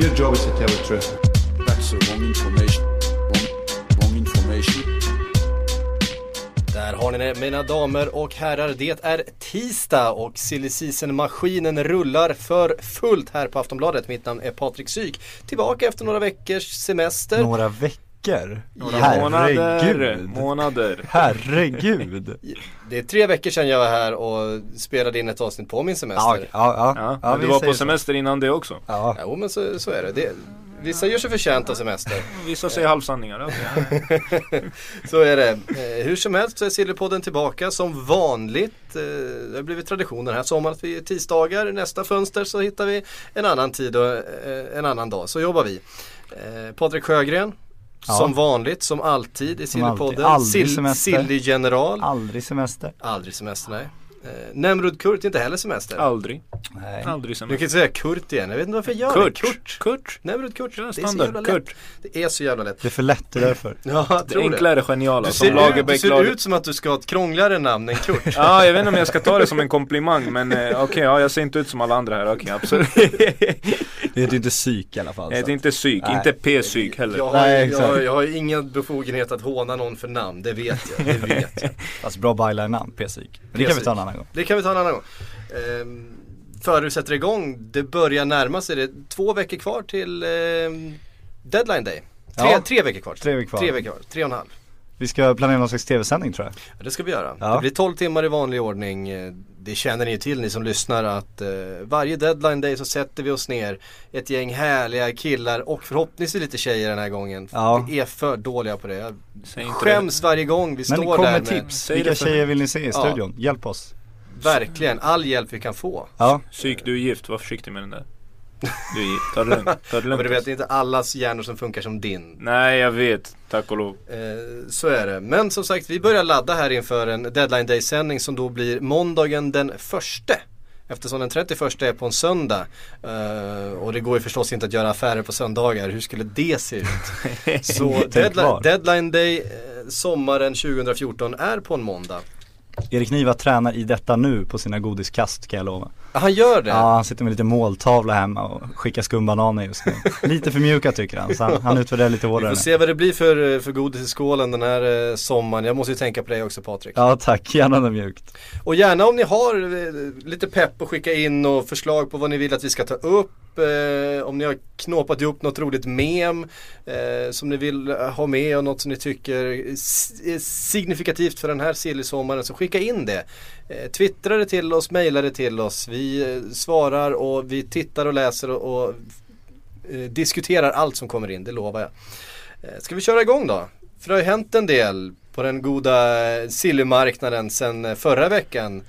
Your job is to tell the truth. That's the wrong information. Wrong, wrong information. Där har ni det mina damer och herrar. Det är tisdag och silly maskinen rullar för fullt här på Aftonbladet. Mitt namn är Patrik Syk. Tillbaka efter några veckors semester. Några veckor? Några månader, Herregud. månader. Herregud. Det är tre veckor sedan jag var här och spelade in ett avsnitt på min semester. ja, ja. Ja, ja du var på så. semester innan det också. Ja. Jo men så, så är det. det. Vissa gör sig förtjänta av semester. Vissa säger halvsanningar. Så är det. Eh, hur som helst så är Sillypodden tillbaka som vanligt. Eh, det har blivit tradition den här sommaren att vi är tisdagar. Nästa fönster så hittar vi en annan tid och eh, en annan dag. Så jobbar vi. Patrik Sjögren. Ja. Som vanligt, som alltid i. Sillypodden. Aldrig semester. Silly-general. Aldrig semester. Aldrig semester, nej. Eh, Nemrud Kurt, inte heller semester. Aldrig. Nej. Aldrig Du kan semester. inte säga Kurt igen, jag vet inte varför jag gör Kurt. det. Kurt. Kurt. Nemrud Kurt, Ja, det är så jävla lätt. Kurt. Det är så jävla lätt. Det är för lätt det är därför. Ja, jag Det tror det. enklare geniala. Du Som ser, ut, du ser lag... ut som att du ska ha ett krångligare namn än Kurt. Ja, jag vet inte om jag ska ta det som en komplimang men eh, okej, ja, jag ser inte ut som alla andra här, okej absolut. Det heter ju inte psyk i alla fall. Jag heter inte psyk, Nej. inte p-psyk heller. Jag har, Nej, jag, har, jag har ingen befogenhet att håna någon för namn, det vet jag. Det vet jag. Fast bra byline-namn, p-psyk. Det kan vi ta en annan gång. Det kan vi ta en annan gång. Ehm, före vi sätter igång, det börjar närma sig, det är två veckor kvar till ehm, deadline day. Tre, Ja. tre veckor kvar. Tre veckor kvar. Tre veckor kvar, tre och en halv. Vi ska planera någon slags tv-sändning tror jag. Ja, det ska vi göra. Ja. Det blir 12 timmar i vanlig ordning. Eh, Det känner ni ju till ni som lyssnar att eh, varje deadline day så sätter vi oss ner ett gäng härliga killar och förhoppningsvis lite tjejer den här gången. Ja. Vi är för dåliga på det. Jag skäms varje gång vi Men står kom där med med tips. Vilka det tjejer vill ni se i Ja. studion? Hjälp oss. Verkligen all hjälp vi kan få. Ja. Psyk, du är gift, var försiktig med den där. Du är gift, ta det lugnt. Ta det lugnt. men du vet det är inte allas hjärnor som funkar som din. Nej, jag vet. Tack och lov. Eh, så är det. Men som sagt vi börjar ladda här inför en deadline day sändning som då blir måndagen den första. Eftersom den 31 är på en söndag. Eh, och det går ju förstås inte att göra affärer på söndagar. Hur skulle det se ut? Så deadline, deadline day eh, sommaren 2014 är på en måndag. Erik Niva tränar i detta nu på sina godiskast kan jag lova. Han gör det? Ja, han sitter med lite måltavla hemma och skickar skumbananer just nu. Lite för mjuka tycker han, så han, han utvärderar lite Vi hårdare får nu. se vad det blir för, för godis i skålen den här eh, sommaren. Jag måste ju tänka på dig också Patrik. Ja tack, gärna något mjukt. Och gärna om ni har eh, lite pepp att skicka in och förslag på vad ni vill att vi ska ta upp. Eh, om ni har knåpat ihop något roligt mem eh, som ni vill ha med och något som ni tycker är signifikativt för den här silly-sommaren så skicka in det. Eh, twittra det till oss, mejla det till oss. Vi eh, svarar och vi tittar och läser och, och eh, diskuterar allt som kommer in, det lovar jag. Ska vi köra igång då? För det har ju hänt en del på den goda sillymarknaden sen eh, förra veckan.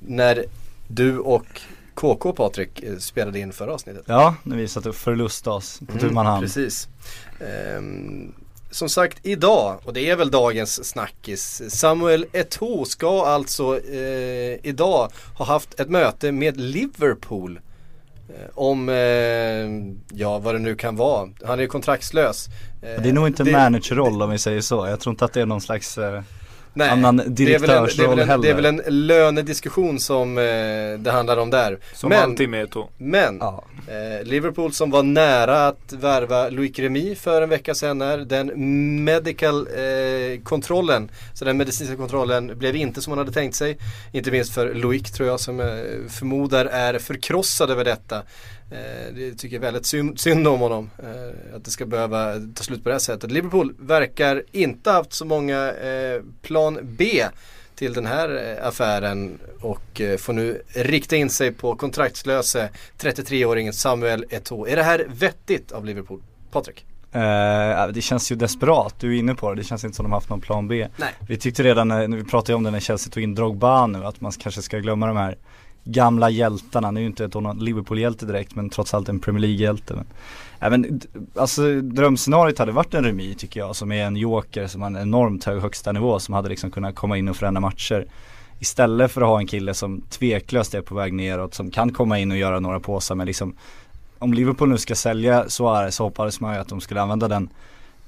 När du och KK Patrik spelade in förra avsnittet. Ja, när vi satt och förlustade oss på hand. Precis. Ehm, som sagt idag, och det är väl dagens snackis, Samuel Eto'o ska alltså eh, idag ha haft ett möte med Liverpool. Eh, om, eh, ja vad det nu kan vara. Han är ju kontraktslös. Eh, Det är nog inte det- managerroll om vi säger så. Jag tror inte att det är någon slags eh, Nej, annan det är, väl en, det, är direktörsroll en, det är heller. väl en lönediskussion som eh, det handlar om där. Som men, alltid med Eto'o. men Ja. eh, Liverpool som var nära att värva Loic Remy för en vecka sedan är den medical eh, kontrollen, så den medicinska kontrollen blev inte som man hade tänkt sig. Inte minst för Loic tror jag som eh, förmodar är förkrossad över detta. Eh, det tycker jag väldigt synd, synd om honom. Eh, att det ska behöva ta slut på det här sättet. Liverpool verkar inte haft så många eh, plan B till den här affären och får nu rikta in sig på kontraktslöse 33-åringen Samuel Eto'o. Är det här vettigt av Liverpool? Patrik? Eh, det känns ju desperat, du är inne på det. Det känns inte som de haft någon plan B. Nej. Vi tyckte redan när, när vi pratade om det när Chelsea tog in Drogba nu att man kanske ska glömma de här gamla hjältarna. Han är ju inte ett Liverpool-hjälte direkt men trots allt en Premier League-hjälte. Men, men, alltså drömscenariot hade varit en Remi tycker jag som är en joker som har en enormt hög högsta nivå som hade liksom kunnat komma in och förändra matcher. Istället för att ha en kille som tveklöst är på väg neråt som kan komma in och göra några påsar men liksom om Liverpool nu ska sälja Suarez så hoppades man ju att de skulle använda den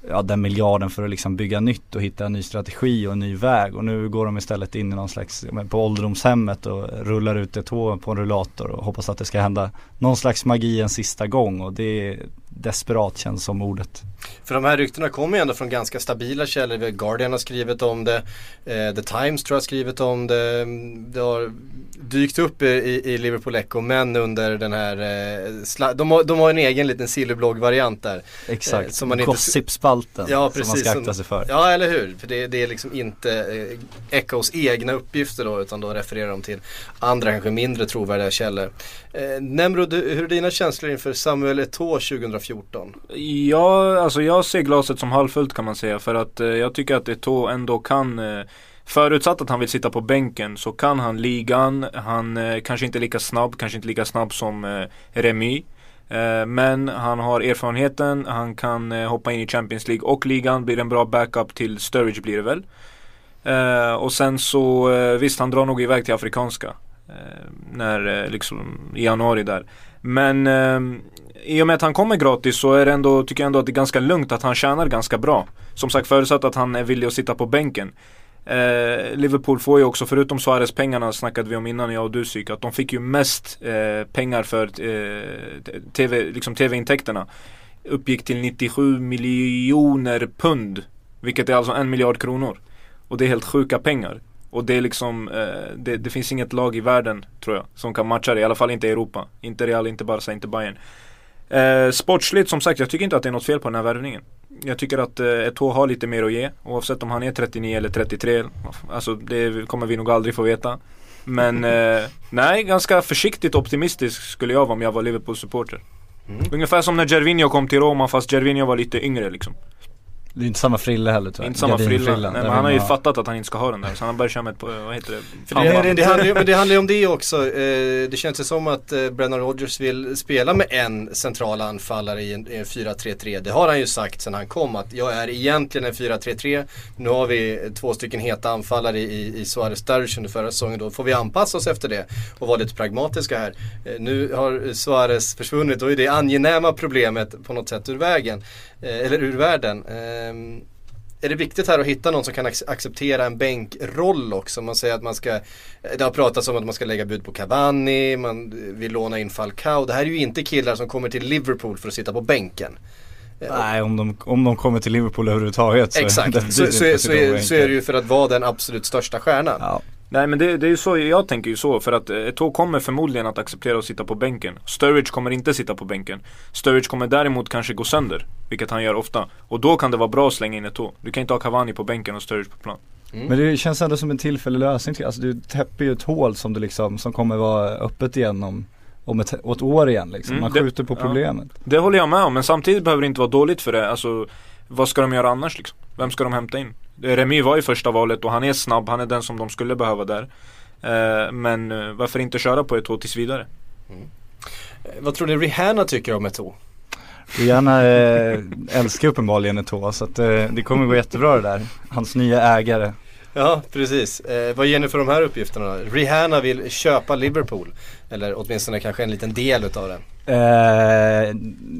ja, den miljarden för att liksom bygga nytt och hitta en ny strategi och en ny väg. Och nu går de istället in i någon slags, på ålderdomshemmet och rullar ut ett tå på en rullator och hoppas att det ska hända någon slags magi en sista gång. Och det är desperat känns som ordet. För de här ryktena kommer ju ändå från ganska stabila källor. Guardian har skrivit om det. Eh, The Times tror jag har skrivit om det. Det har dykt upp i, i Liverpool Echo men under den här, eh, de, har, de har en egen liten silverblogg-variant där. Exakt, eh, som man gossipspalten ja, precis, som man ska akta sig för. Ja eller hur, för det, det är liksom inte eh, Echos egna uppgifter då utan då refererar de till andra kanske mindre trovärdiga källor. Eh, Nemrod, hur är dina känslor inför Samuel Eto'o 2014? Ja, alltså jag ser glaset som halvfullt kan man säga för att eh, jag tycker att Eto'o ändå kan eh, Förutsatt att han vill sitta på bänken så kan han ligan, han eh, kanske inte är lika snabb, kanske inte lika snabb som eh, Remy. Eh, men han har erfarenheten, han kan eh, hoppa in i Champions League och ligan, blir en bra backup till Sturridge blir det väl. Eh, och sen så, eh, visst han drar nog iväg till Afrikanska. Eh, när, eh, liksom, i januari där. Men eh, i och med att han kommer gratis så är det ändå, tycker jag ändå att det är ganska lugnt att han tjänar ganska bra. Som sagt förutsatt att han är villig att sitta på bänken. Eh, Liverpool får ju också, förutom Suarez pengarna snackade vi om innan jag och du Syk, att de fick ju mest eh, pengar för eh, TV, liksom TV-intäkterna. Uppgick till 97 miljoner pund. Vilket är alltså en miljard kronor. Och det är helt sjuka pengar. Och det är liksom, eh, det, det, finns inget lag i världen tror jag som kan matcha det. I alla fall inte i Europa. Inte Real, inte Barca, inte Bayern. Eh, sportsligt som sagt, jag tycker inte att det är något fel på den här värvningen. Jag tycker att eh, Eto'o har lite mer att ge. Oavsett om han är 39 eller 33. Alltså det kommer vi nog aldrig få veta. Men eh, nej, ganska försiktigt optimistisk skulle jag vara om jag var Liverpool-supporter. Mm. Ungefär som när Gervinho kom till Roma fast Gervinho var lite yngre liksom. Det är inte samma frilla heller tyvärr. Inte samma frilla. Nej, men han har ju fattat att han inte ska ha den där. Så han har börjat köra med ett, vad heter det? För det, det, det, handlar ju, men det handlar ju om det också. Eh, det känns ju som att eh, Brennan Rodgers vill spela med en central anfallare i en, en 4-3-3. Det har han ju sagt sedan han kom att jag är egentligen en 4-3-3. Nu har vi två stycken heta anfallare i, i Suarez Sturridge under förra säsongen. Då får vi anpassa oss efter det och vara lite pragmatiska här. Eh, nu har Suarez försvunnit och är det angenäma problemet på något sätt ur vägen. Eh, eller ur världen. Ehm, är det viktigt här att hitta någon som kan acceptera en bänkroll också? Man säger att man ska, det har pratats om att man ska lägga bud på Cavani, man vill låna in Falcao. Det här är ju inte killar som kommer till Liverpool för att sitta på bänken. Eh, Nej, om de, om de kommer till Liverpool överhuvudtaget så Exakt, så, så, så, är, så är det ju för att vara den absolut största stjärnan. Ja. Nej men det, det är ju så, jag tänker ju så för att Eto'o kommer förmodligen att acceptera att sitta på bänken. Sturridge kommer inte sitta på bänken. Sturridge kommer däremot kanske gå sönder, vilket han gör ofta. Och då kan det vara bra att slänga in Eto'o. Du kan inte ha Cavani på bänken och Sturridge på plan. Mm. Men det känns ändå som en tillfällig lösning. Alltså du täpper ju ett hål som du liksom, som kommer vara öppet igen om om ett, ett år igen liksom. Mm, Man skjuter det, på problemet. Ja. Det håller jag med om, men samtidigt behöver det inte vara dåligt för det. Alltså, vad ska de göra annars liksom? Vem ska de hämta in? Remy var i första valet och han är snabb, han är den som de skulle behöva där. Eh, men eh, varför inte köra på ett år tills vidare? Mm. Eh, vad tror ni Rihanna tycker om år? Rihanna eh, älskar uppenbarligen år så att, eh, det kommer gå jättebra det där. Hans nya ägare. Ja, precis. Eh, vad ger ni för de här uppgifterna? Rihanna vill köpa Liverpool. Eller åtminstone kanske en liten del utav den. Eh,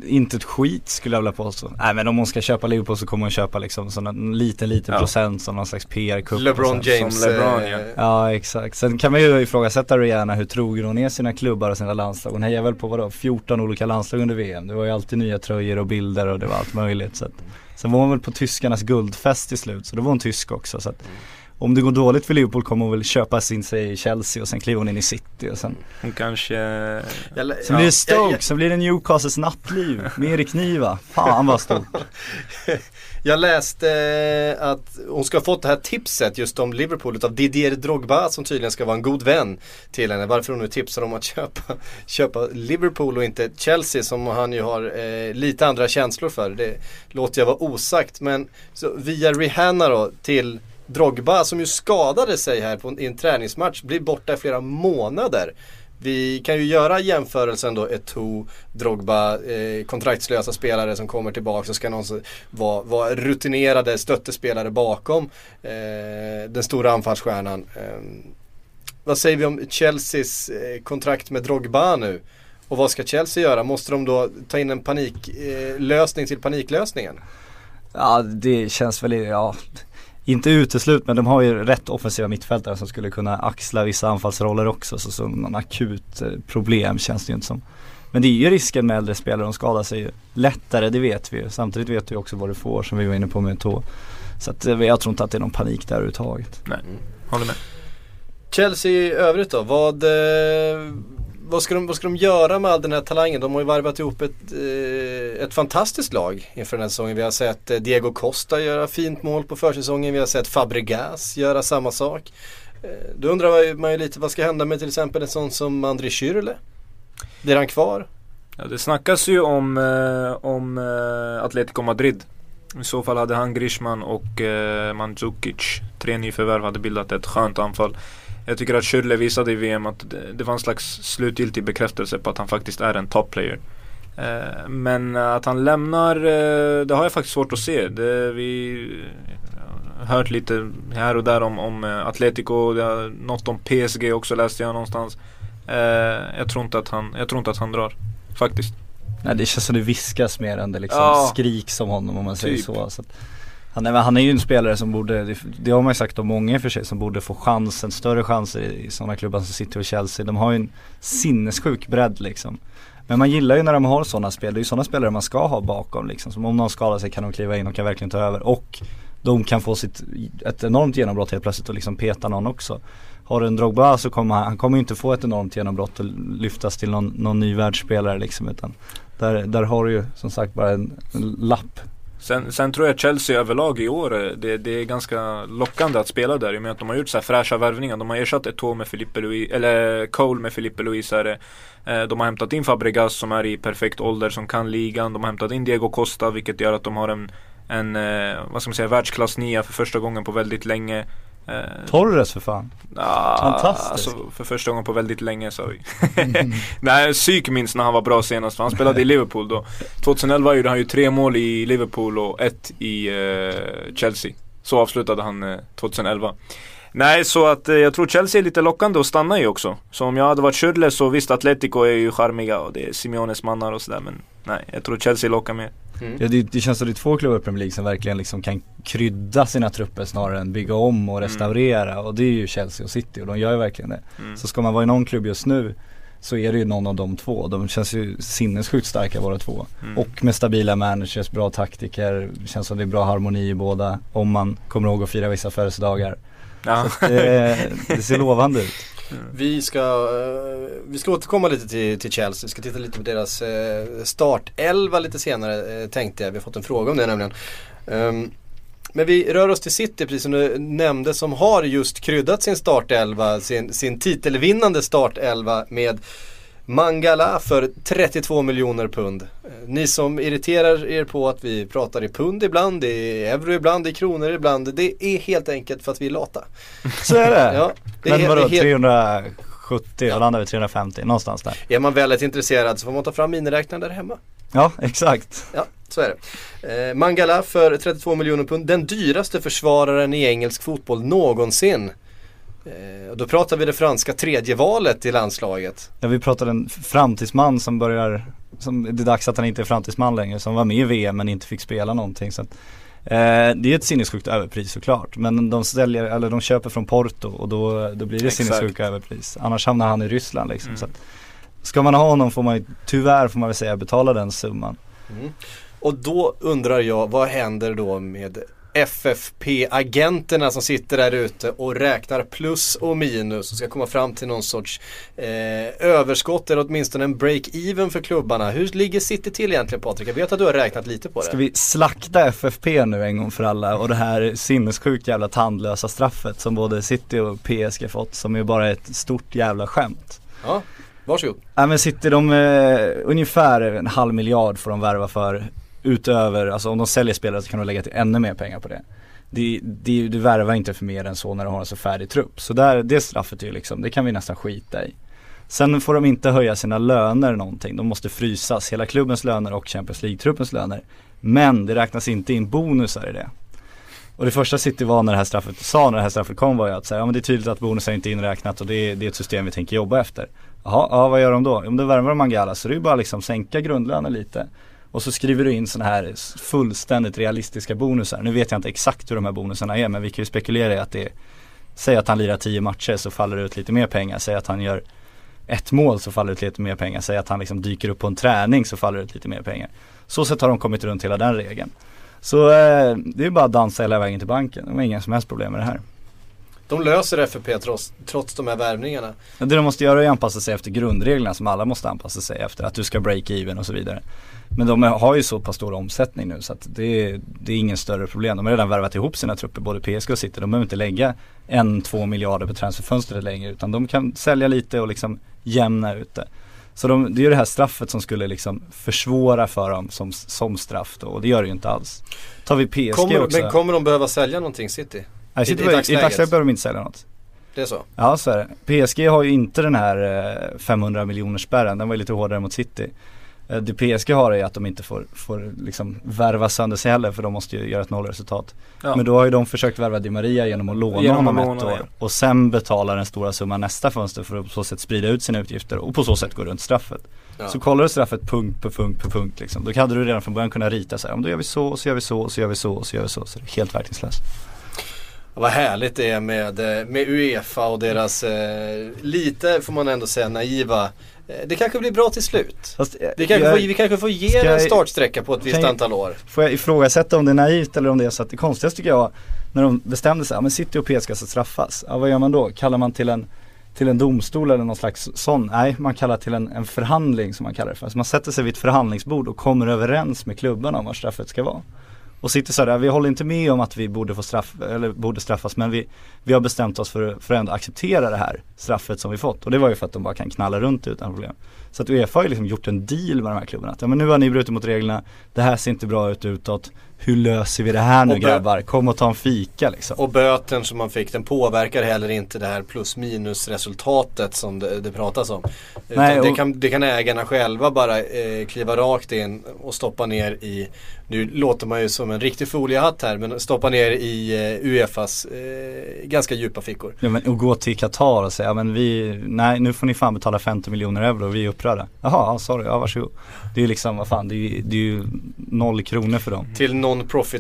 inte ett skit skulle jag vilja påstå. Nej men om hon ska köpa Liverpool så kommer hon köpa liksom sån en liten liten ja. procent som någon slags PR-kupp. LeBron James. Som LeBron ja. ja exakt. Sen kan man ju ifrågasätta Rihanna hur trogen hon är sina klubbar och sina landslag. Hon hejar väl på vadå 14 olika landslag under VM. Det var ju alltid nya tröjor och bilder och det var allt möjligt. Så att. Sen var hon väl på tyskarnas guldfest till slut så då var hon tysk också. Så att, om det går dåligt för Liverpool kommer hon väl köpa sin sig i Chelsea och sen kliver hon in i City och sen Hon kanske Sen blir det Stoke, sen blir det Newcastles nattliv med Erik Niva. Fan vad stort. Jag läste eh, att hon ska ha fått det här tipset just om Liverpool utav Didier Drogba som tydligen ska vara en god vän till henne. Varför hon nu tipsar om att köpa, köpa Liverpool och inte Chelsea som han ju har eh, lite andra känslor för. Det låter jag vara osagt. Men så via Rihanna då till Drogba som ju skadade sig här på, i en träningsmatch, blir borta i flera månader. Vi kan ju göra jämförelsen då Eto'o, Drogba, eh, kontraktslösa spelare som kommer tillbaka och ska någon vara vara rutinerade stöttespelare bakom eh, den stora anfallsstjärnan. Eh, vad säger vi om Chelseas eh, kontrakt med Drogba nu? Och vad ska Chelsea göra? Måste de då ta in en paniklösning eh, till paniklösningen? Ja det känns väl, ja inte uteslut men de har ju rätt offensiva mittfältare som skulle kunna axla vissa anfallsroller också så som någon akut eh, problem känns det ju inte som. Men det är ju risken med äldre spelare, de skadar sig ju lättare, det vet vi ju. Samtidigt vet vi också vad du får som vi var inne på med tå. Så att eh, jag tror inte att det är någon panik där överhuvudtaget. Nej, håller med. Chelsea i övrigt då, vad, eh, vad, ska de, vad ska de göra med all den här talangen? De har ju varvat ihop ett, eh, ett fantastiskt lag inför den här säsongen. Vi har sett eh, Diego Costa göra fint mål på försäsongen. Vi har sett Fabregas göra samma sak. Eh, då undrar man ju lite vad ska hända med till exempel en sån som André Schürrle? Blir han kvar? Ja, det snackas ju om, om Atletico Madrid. I så fall hade han Grishman och eh, Mandzukic, tre nyförvärv, hade bildat ett skönt anfall. Jag tycker att Schürrle visade i VM att det, var en slags slutgiltig bekräftelse på att han faktiskt är en top player. Eh, men att han lämnar, eh, det har jag faktiskt svårt att se. Det, vi har hört lite här och där om, om eh, Atletico, något om PSG också läste jag någonstans. Jag, tror inte att han, jag tror inte att han drar, faktiskt. Nej det känns som det viskas mer än det liksom Ja. skriks om honom om man säger Typ. så. så att, han, är, han är ju en spelare som borde, det, det har man ju sagt om många i och för sig, som borde få chansen, större chanser i, i sådana klubbar som City och Chelsea. De har ju en sinnessjuk bredd liksom. Men man gillar ju när de har sådana spel, det är ju sådana spelare man ska ha bakom liksom. Som om någon skadar sig kan de kliva in och kan verkligen ta över. Och de kan få sitt, ett enormt genombrott helt plötsligt och liksom peta någon också. Har du en Drogba så kommer han, han kommer ju inte få ett enormt genombrott och lyftas till någon, någon ny världsspelare liksom utan där, där har du ju som sagt bara en, en lapp Sen, sen tror jag Chelsea överlag i år, eh, det, det är ganska lockande att spela där i och med att de har gjort så här fräscha värvningar. De har ersatt Eto'o med Filippe Luis, eller eh, Cole med Filippe Luis är det. Eh, de har hämtat in Fabregas som är i perfekt ålder, som kan ligan. De har hämtat in Diego Costa vilket gör att de har en, en vad ska man säga, världsklass nia för första gången på väldigt länge. Eh, Torres för fan. Ah, Fantastiskt. Alltså för första gången på väldigt länge sa vi. Nej, psyk minns när han var bra senast för han spelade i Liverpool då. 2011 gjorde han ju tre mål i Liverpool och ett i eh, Chelsea. Så avslutade han eh, 2011. Nej, så att eh, jag tror Chelsea är lite lockande att stanna i också. Så om jag hade varit Schürrle så visst, Atletico är ju charmiga och det är Simeones mannar och sådär men nej, jag tror Chelsea lockar mer. Ja, det, det känns som det är två klubbar i Premier League som verkligen liksom kan krydda sina trupper snarare än bygga om och restaurera och det är ju Chelsea och City och de gör ju verkligen det. Så ska man vara i någon klubb just nu så är det ju någon av de två. De känns ju sinnessjukt starka båda två. Och med stabila managers, bra taktiker, känns som det är bra harmoni i båda. Om man kommer ihåg att fira vissa födelsedagar. Ja. Så det, det ser lovande ut. Vi ska, eh, vi ska återkomma lite till, till Chelsea. Vi ska titta lite på deras eh, startelva lite senare eh, tänkte jag. Vi har fått en fråga om det nämligen. Ehm, men vi rör oss till City precis som du nämnde som har just kryddat sin startelva, sin, sin titelvinnande startelva med Mangala för 32 miljoner pund. Eh, Ni som irriterar er på att vi pratar i pund ibland, i euro ibland, i kronor ibland. Det är helt enkelt för att vi är lata. Så är det. Ja, det Men vadå, det är helt- 370 och landar vi 350 någonstans där. Är man väldigt intresserad så får man ta fram miniräknaren där hemma. Ja, exakt. Ja, så är det. Eh, Mangala för 32 miljoner pund. Den dyraste försvararen i engelsk fotboll någonsin. Eh, och då pratar vi det franska tredje valet i landslaget. Ja, vi pratade en framtidsman som börjar, som, det är dags att han inte är framtidsman längre, som var med i VM men inte fick spela någonting. Så att, eh, det är ett sinnessjukt överpris såklart. Men de säljer, eller de köper från Porto och då, då blir det sinnessjuka överpris. Annars hamnar han i Ryssland liksom. Mm. Så att, ska man ha honom får man ju, tyvärr får man väl säga, betala den summan. Och då undrar jag, vad händer då med FFP-agenterna som sitter där ute och räknar plus och minus och ska komma fram till någon sorts eh, överskott eller åtminstone en break-even för klubbarna. Hur ligger City till egentligen Patrik? Jag vet att du har räknat lite på det. Ska vi slakta FFP nu en gång för alla och det här sinnessjukt jävla tandlösa straffet som både City och PSG fått som är bara ett stort jävla skämt. Ja, varsågod. Ja men City de, eh, ungefär en halv miljard får de värva för utöver, alltså om de säljer spelare så kan de lägga till ännu mer pengar på det. Det, det, du värvar inte för mer än så när du har en så färdig trupp. Så där, det straffet är ju liksom, det kan vi nästan skita i. Sen får de inte höja sina löner någonting, de måste frysas, hela klubbens löner och Champions League-truppens löner. Men det räknas inte in bonusar i det. Och det första City var när det här straffet, sa när det här straffet kom var ju att säga, ja men det är tydligt att bonusar inte är inräknat och det är, det är ett system vi tänker jobba efter. Jaha, ja vad gör de då? Jo, då värvar de Mangala så det är ju bara liksom sänka grundlönen lite. Och så skriver du in sådana här fullständigt realistiska bonusar. Nu vet jag inte exakt hur de här bonusarna är men vi kan ju spekulera i att det är Säg att han lirar 10 matcher så faller det ut lite mer pengar. Säg att han gör ett mål så faller det ut lite mer pengar. Säg att han liksom dyker upp på en träning så faller det ut lite mer pengar. Så sätt har de kommit runt hela den regeln. Så eh, det är bara att dansa hela vägen till banken. De har inga som helst problem med det här. De löser FFP trots, trots de här värvningarna. Det de måste göra är att anpassa sig efter grundreglerna som alla måste anpassa sig efter. Att du ska break even och så vidare. Men de har ju så pass stor omsättning nu så att det är, det är ingen större problem. De har redan värvat ihop sina trupper, både PSG och City. De behöver inte lägga en, två miljarder på transferfönstret längre utan de kan sälja lite och liksom jämna ut det. Så de, det är ju det här straffet som skulle liksom försvåra för dem som, som straff då och det gör det ju inte alls. Tar vi PSG kommer, också. Men kommer de behöva sälja någonting City? Nej, City i, i behöver- I dagsläget? dagsläget behöver de inte sälja något. Det är så? Ja så är det. PSG har ju inte den här eh, 500 miljoner spärren, den var ju lite hårdare mot City. Eh, Det PSG har är att de inte får, får liksom värva sönder sig heller för de måste ju göra ett nollresultat. Ja. Men då har ju de försökt värva Di Maria genom att låna Genom honom ett år. Och sen betala den stora summan nästa fönster för att på så sätt sprida ut sina utgifter och på så sätt gå runt straffet. Ja. Så kollar du straffet punkt på punkt på punkt liksom. Då hade du redan från början kunnat rita så här, om då gör vi så, så gör vi så, så gör vi så, så gör vi så. Så det är helt verkningslöst. Vad härligt det är med, eh, med Uefa och deras eh, lite, får man ändå säga, naiva. Eh, det kanske blir bra till slut. Fast, eh, Vi kanske, jag- får, vi kanske får ge en startsträcka på ett visst jag- antal år. Får jag ifrågasätta om det är naivt eller om det är så att det konstigaste tycker jag när de bestämde sig, ja men City och PSG ska straffas. Ja vad gör man då? Kallar man till en, till en domstol eller någon slags sån? Nej, man kallar till en, en förhandling som man kallar det för. Så man sätter sig vid ett förhandlingsbord och kommer överens med klubbarna om vad straffet ska vara. Och City sa det, vi håller inte med om att vi borde få straff, eller borde straffas men vi, vi har bestämt oss för, för att ändå acceptera det här straffet som vi fått. Och det var ju för att de bara kan knalla runt utan problem. Så att Uefa har ju liksom gjort en deal med de här klubbarna. Att, ja men nu har ni brutit mot reglerna, det här ser inte bra ut utåt. Hur löser vi det här nu Och grabbar? Kom och ta en fika liksom. Och böten som man fick den påverkar heller inte det här plus minus resultatet som det, det pratas om. Nej, det, kan, det kan ägarna själva bara eh, kliva rakt in och stoppa ner i, nu låter man ju som en riktig foliehatt här, men stoppa ner i eh, Uefas eh, ganska djupa fickor. Ja men och gå till Qatar och säga, ja men vi, nej nu får ni fan betala 50 miljoner euro och vi är upprörda. Jaha, ja, sorry, ja varsågod. Det är ju liksom, vad fan, det är det är ju noll kronor för dem. Till non-profit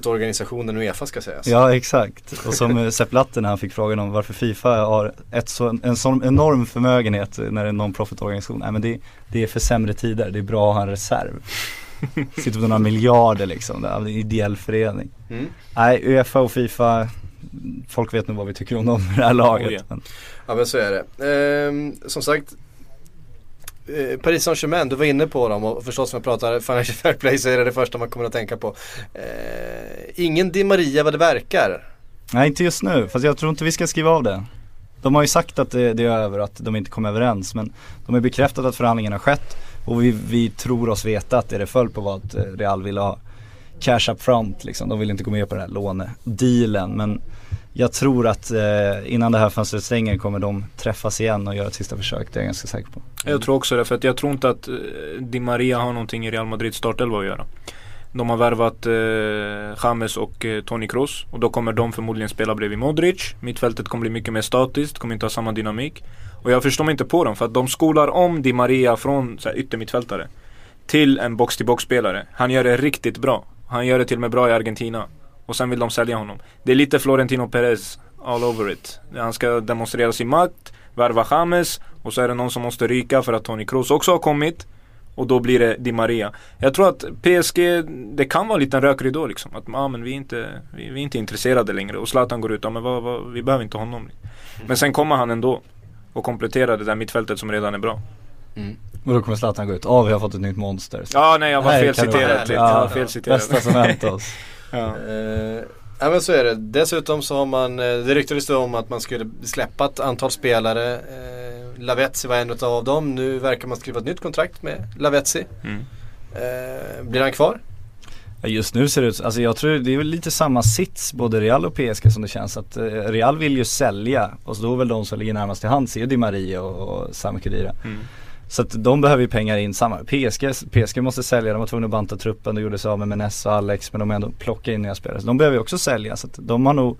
organisationen Uefa ska sägas. Ja exakt. Och som eh, Sepp Blatter när han fick frågan om varför Fifa har ett så, en sån enorm förmögenhet när det är en non-profit organisation. Nej men det, det är för sämre tider, det är bra att ha en reserv. Sitter på några miljarder liksom, det är en ideell förening. Mm. Nej, Uefa och Fifa, folk vet nog vad vi tycker om dem i det här laget. Oh, ja. men, Ja men så är det. Ehm, som sagt Eh, Paris Saint-Germain, du var inne på dem och förstås när jag pratar Financial Fair Play så är det det första man kommer att tänka på. Eh, ingen Di Maria vad det verkar. Nej inte just nu, fast jag tror inte vi ska skriva av det. De har ju sagt att det, det är över att de inte kom överens men de har bekräftat att förhandlingarna har skett och vi, vi tror oss veta att det det föll på var att eh, Real ville ha cash up front liksom. De vill inte gå med på den här lånedealen men jag tror att eh, innan det här fönstret stänger kommer de träffas igen och göra ett sista försök, det är jag ganska säker på. Jag tror också det, för att jag tror inte att eh, Di Maria har någonting i Real Madrids startelva att göra. De har värvat eh, James och eh, Toni Kroos och då kommer de förmodligen spela bredvid Modric. Mittfältet kommer bli mycket mer statiskt, kommer inte ha samma dynamik. Och jag förstår mig inte på dem för att de skolar om Di Maria från så här, yttermittfältare till en box-till-box-spelare. Han gör det riktigt bra. Han gör det till och med bra i Argentina. Och sen vill de sälja honom. Det är lite Florentino Perez all over it. Han ska demonstrera sin makt, värva James och så är det någon som måste ryka för att Toni Kroos också har kommit. Och då blir det Di Maria. Jag tror att PSG, det kan vara en liten rökridå liksom. Att ah, men vi, är inte, vi, vi är inte intresserade längre. Och Zlatan går ut, ah, men vad, vad, vi behöver inte honom. Men sen kommer han ändå. Och kompletterar det där mittfältet som redan är bra. Och då kommer Zlatan gå ut, ja vi har fått ett nytt monster. Ja nej jag var Här fel kan det vara citerad. härligt. Jag var Ja, fel. Bästa som hänt oss. Ja. Eh, ja men så är det. Dessutom så har man, eh, det ryktades det om att man skulle släppa ett antal spelare. Eh, Lavetzi var en av dem. Nu verkar man skriva ett nytt kontrakt med Lavetzi. Mm. Eh, blir han kvar? Just nu ser det ut, alltså jag tror det är väl lite samma sits både Real och PSG som det känns att Real vill ju sälja och så då är väl de som ligger närmast till hands är ju Di Maria och, och Sami Khedira. Mm. Så att de behöver ju pengar in samma. PSG, PSG måste sälja, de var tvungna att banta truppen, de gjorde sig av med Menes och Alex men de har ändå plockat in nya spelare. Så de behöver ju också sälja så att de har nog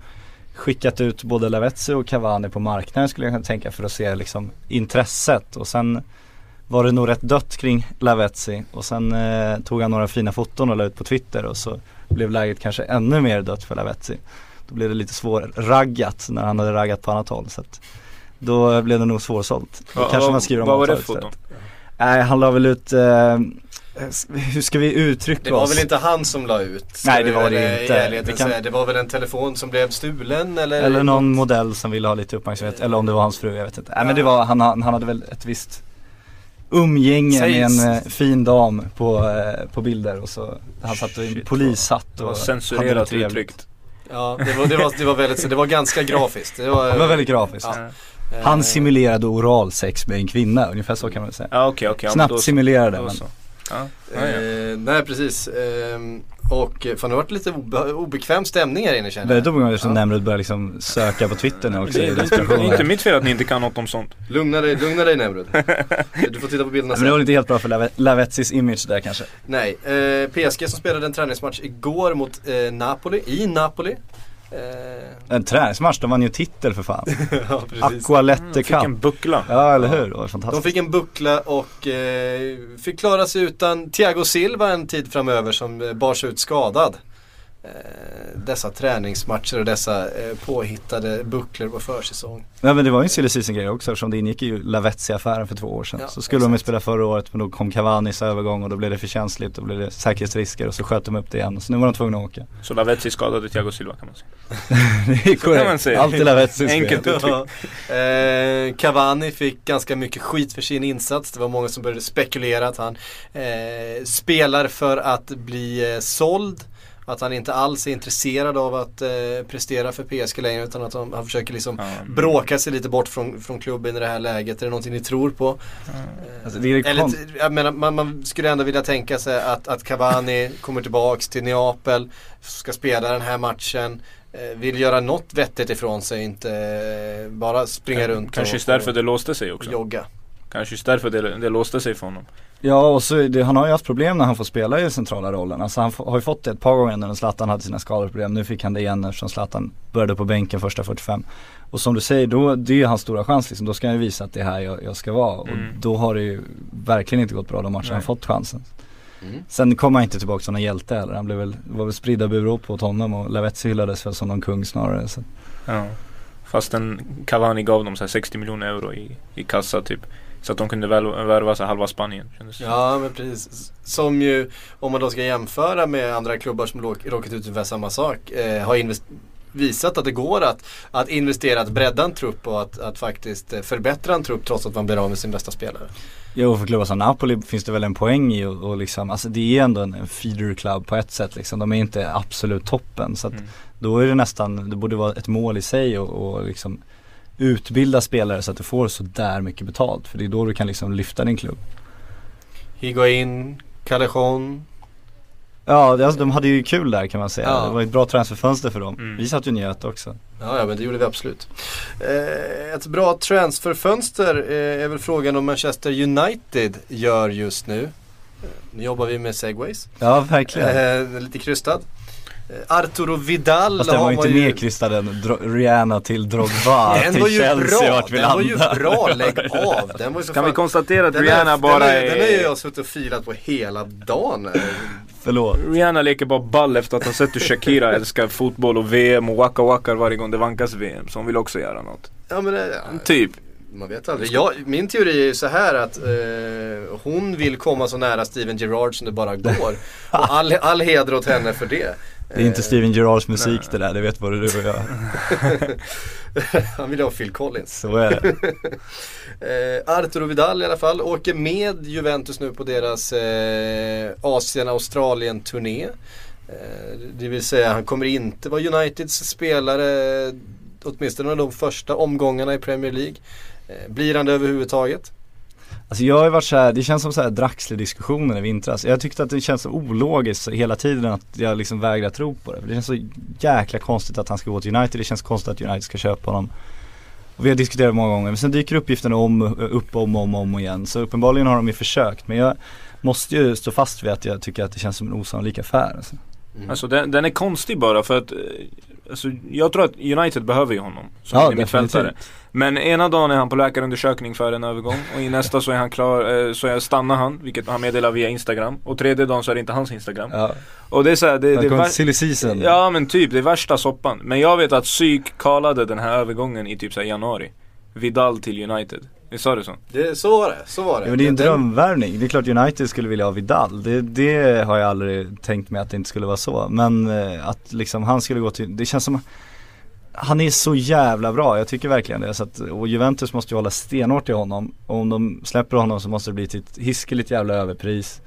skickat ut både Lavezzi och Cavani på marknaden skulle jag kunna tänka för att se liksom intresset och sen var det nog rätt dött kring Lavezzi och sen eh, tog han några fina foton och la ut på Twitter och så blev läget kanske ännu mer dött för Lavezzi. Då blev det lite svårraggat när han hade raggat på annat håll så att då blev det nog svårsålt. Då kanske man skriver om Vad var det för foton? Nej han la väl ut, eh, hur ska vi uttrycka Det var oss? väl inte han som la ut? Nej, det var det eh, inte. Det kan-. Det var väl en telefon som blev stulen eller? Eller någon modell som ville ha lite uppmärksamhet, eller om det var hans fru, jag vet inte. Nej men det var, han, han hade väl ett visst umgänge med Sägs. en eh, fin dam på, eh, på bilder och så han satt i en Shit, polishatt Det och var hade censurerat trevligt. uttryckt. Ja, det var, det var, det var väldigt, det var ganska grafiskt. Det var, Det var väldigt grafiskt. Ja. Eh, Han simulerade oralsex med en kvinna, ungefär så kan man säga. Ja ja, men Knappt då så. simulerade Då men. Ja, ja, ja. Eh, nej precis. Ehm, och eh, fan det har varit lite obe obekväm stämning här inne känner Väldigt jag. obekvämt eftersom Ja. Nemrud började liksom söka på Twitter nu också Det i är inte, desperation. det är inte mitt fel att ni inte kan något om sånt. Lugna dig, lugna dig Nemrud. Du får titta på bilderna Men det var sen. inte helt bra för Lave- Lavezzis image där kanske. Nej, eh, PSG som spelade en träningsmatch igår mot eh, Napoli, i Napoli. Eh, En träningsmatch, de vann ju titel för fan. ja. Aqualette Fick Cup. en buckla. Ja eller hur, det var De fantastiskt. fick en buckla och eh, fick klara sig utan Thiago Silva en tid framöver som eh, bar sig ut skadad. Eh, dessa träningsmatcher och dessa eh, påhittade bucklor på försäsong. Nej men det var ju en silly season grej också eftersom det ingick ju Lavezzi-affären för två år sedan. Ja, så skulle de ju exakt. spela förra året men då kom Cavanis övergång och då blev det för känsligt. Då blev det säkerhetsrisker och så sköt de upp det igen. Så nu var de tvungna att åka. Så Lavezzi skadade Thiago Silva kan man säga. det är korrekt. säga. Allt är Lavezzis Enkelt fel. uttryckt. Ja. Eh, Cavani fick ganska mycket skit för sin insats. Det var många som började spekulera att han eh, spelar för att bli eh, såld. Att han inte alls är intresserad av att eh, prestera för PSG längre utan att han, han försöker liksom Ja. bråka sig lite bort från, från klubben i det här läget. Är det någonting ni tror på? Alltså, det är Eller, jag menar, man, man skulle ändå vilja tänka sig att, att Cavani kommer tillbaks till Neapel, ska spela den här matchen, eh, vill göra något vettigt ifrån sig, inte eh, bara springa runt Kanske och, just därför och, det låste sig och också. jogga. Kanske just därför det, det låste sig för honom. Ja och så det, han har ju haft problem när han får spela i den centrala rollen. Alltså han har ju fått det ett par gånger när Zlatan hade sina skadeproblem. Nu fick han det igen eftersom Zlatan började på bänken första 45. Och som du säger, då, det är hans stora chans liksom. Då ska han ju visa att det är här jag, jag ska vara. Och Mm. då har det ju verkligen inte gått bra de matcher han fått chansen. Mm. Sen kom han inte tillbaka som någon hjälte heller. Han blev väl, det var väl spridda burop åt honom och Lavetzi hyllades väl som någon kung snarare. Så. Ja. Fast en Cavani gav dem så här 60 miljoner euro i, i kassa typ. Så att de kunde väl värva sig halva Spanien. kändes. Ja men precis. Som ju, om man då ska jämföra med andra klubbar som råkat ut för samma sak, eh, har visat att det går att, att investera, att bredda en trupp och att, att faktiskt eh, förbättra en trupp trots att man blir av med sin bästa spelare. Jo för klubbar som Napoli finns det väl en poäng i och, och liksom, alltså det är ändå en, en feeder club på ett sätt liksom. De är inte absolut toppen så att Mm. då är det nästan, det borde vara ett mål i sig och, och liksom utbilda spelare så att du får så där mycket betalt. För det är då du kan liksom lyfta din klubb. Higuain, Callejon. Ja, det, alltså, de hade ju kul där kan man säga. Ja. Det var ett bra transferfönster för dem. Mm. Vi satt ju njöt också. Ja, ja men det gjorde vi absolut. Eh, ett bra transferfönster eh, är väl frågan om Manchester United gör just nu. Eh, nu jobbar vi med segways. Ja, verkligen. Eh, lite krystad. Eh, Arturo Vidal Fast den var har ju inte krystad än Dro- Rihanna till Drogba Den till var ju Chelsea bra, vart vi den var ju landar. bra, lägg av. Den var ju för Kan vi fan- konstatera att den Rihanna är, bara den är, den är ju är... jag suttit och filat på hela dagen. Eh, Förlåt. Rihanna leker bara ball efter att ha sett hur Shakira älskar fotboll och VM och waka wakar varje gång det vankas VM. Så hon vill också göra något. Ja men det, ja, Typ. man vet aldrig. Jag, min teori är ju så här att eh, hon vill komma så nära Steven Gerrard som det bara går. Och all, all heder åt henne för det. Det är inte Steven Gerrards musik det där, det vet både du och jag. Han vill ha Phil Collins. Så är det. Eh, Arturo Vidal i alla fall åker med Juventus nu på deras eh, Asien-Australien-turné. Eh, det vill säga han kommer inte vara Uniteds spelare åtminstone de första omgångarna i Premier League. Eh, blir han det överhuvudtaget? Alltså jag har varit så här, det känns som så här Draxler-diskussionen i vintras. Jag tyckte att det känns så ologiskt hela tiden att jag liksom vägrar tro på det. Det känns så jäkla konstigt att han ska gå till United, det känns konstigt att United ska köpa honom. Och vi har diskuterat många gånger, men sen dyker uppgifterna om, upp om och om, om igen. Så uppenbarligen har de ju försökt, men jag måste ju stå fast vid att jag tycker att det känns som en osannolik affär. Alltså. Mm. Alltså den, den är konstig bara för att eh, Alltså jag tror att United behöver ju honom som Ja, mittfältare. Men ena dagen är han på läkarundersökning för en övergång och i nästa så är han klar, eh, så är, stannar han, vilket han meddelar via Instagram. Och tredje dagen så är det inte hans Instagram. Ja, Och det är såhär, det, det, silly season. Ja men typ, det är värsta soppan. Men jag vet att Psyk kallade den här övergången i typ så här januari. Vidal till United. Visst sa du så? Det, så var det, så var det. Ja, men det är en drömvärvning. Det är klart United skulle vilja ha Vidal. Det, det har jag aldrig tänkt mig att det inte skulle vara så. Men eh, att liksom han skulle gå till, det känns som han är så jävla bra, jag tycker verkligen det. Så att, och Juventus måste ju hålla stenhårt i honom. Och om de släpper honom så måste det bli till ett hiskeligt jävla överpris.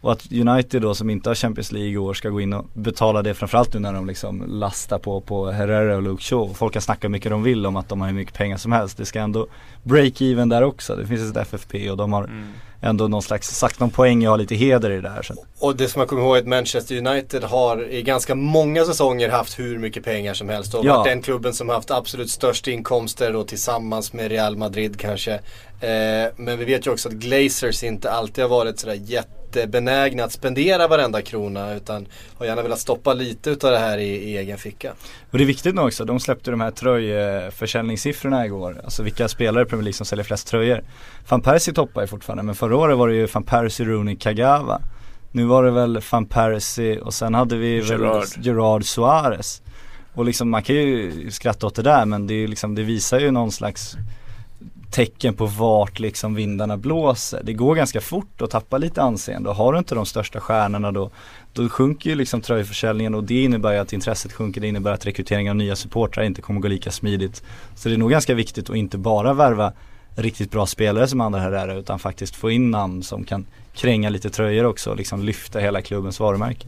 Och att United då som inte har Champions League i år ska gå in och betala det framförallt nu när de liksom lastar på, på Herrera och Luke Shaw. Folk kan snacka hur mycket de vill om att de har hur mycket pengar som helst. Det ska ändå break-even där också. Det finns ett FFP och de har Mm ändå någon slags, sagt någon poäng och har lite heder i det här. Så. Och det som man kommer ihåg är att Manchester United har i ganska många säsonger haft hur mycket pengar som helst och Ja. varit den klubben som haft absolut störst inkomster och tillsammans med Real Madrid kanske. Eh, men vi vet ju också att Glazers inte alltid har varit sådär jättebenägna att spendera varenda krona utan har gärna velat stoppa lite utav det här i, i egen ficka. Och det är viktigt nu också, de släppte de här tröjförsäljningssiffrorna igår. Alltså vilka spelare i Premier League som säljer flest tröjor. Van Persie toppar ju fortfarande, men förra året var det ju Van Persie, Rooney, Kagawa. Nu var det väl Van Persie och sen hade vi väl Gerrard. Gerard Suarez. Och liksom man kan ju skratta åt det där men det, är liksom, det visar ju någon slags tecken på vart liksom vindarna blåser. Det går ganska fort att tappa lite anseende och har du inte de största stjärnorna då då sjunker ju liksom tröjförsäljningen och det innebär ju att intresset sjunker. Det innebär att rekryteringen av nya supportrar inte kommer gå lika smidigt. Så det är nog ganska viktigt att inte bara värva riktigt bra spelare som andra Herrera utan faktiskt få in namn som kan kränga lite tröjor också och liksom lyfta hela klubbens varumärke.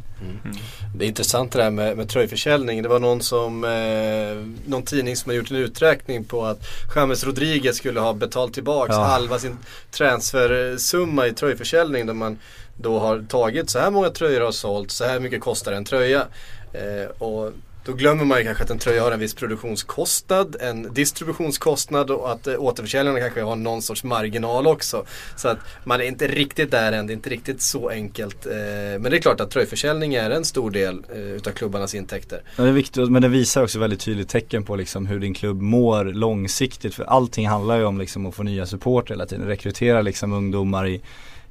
Det är intressant det där med, med tröjförsäljning. Det var någon som, eh, någon tidning som har gjort en uträkning på att James Rodriguez skulle ha betalt tillbaks Ja. halva sin transfersumma i tröjförsäljning där man då har tagit så här många tröjor har sålt, så här mycket kostar en tröja. Eh, och då glömmer man ju kanske att en tröja har en viss produktionskostnad, en distributionskostnad och att eh, återförsäljarna kanske har någon sorts marginal också. Så att man är inte riktigt där än, det är inte riktigt så enkelt. Eh, men det är klart att tröjförsäljning är en stor del eh, utav klubbarnas intäkter. Ja, det är viktigt, men det visar också väldigt tydligt tecken på liksom hur din klubb mår långsiktigt. För allting handlar ju om liksom att få nya support hela tiden. Rekrytera liksom ungdomar i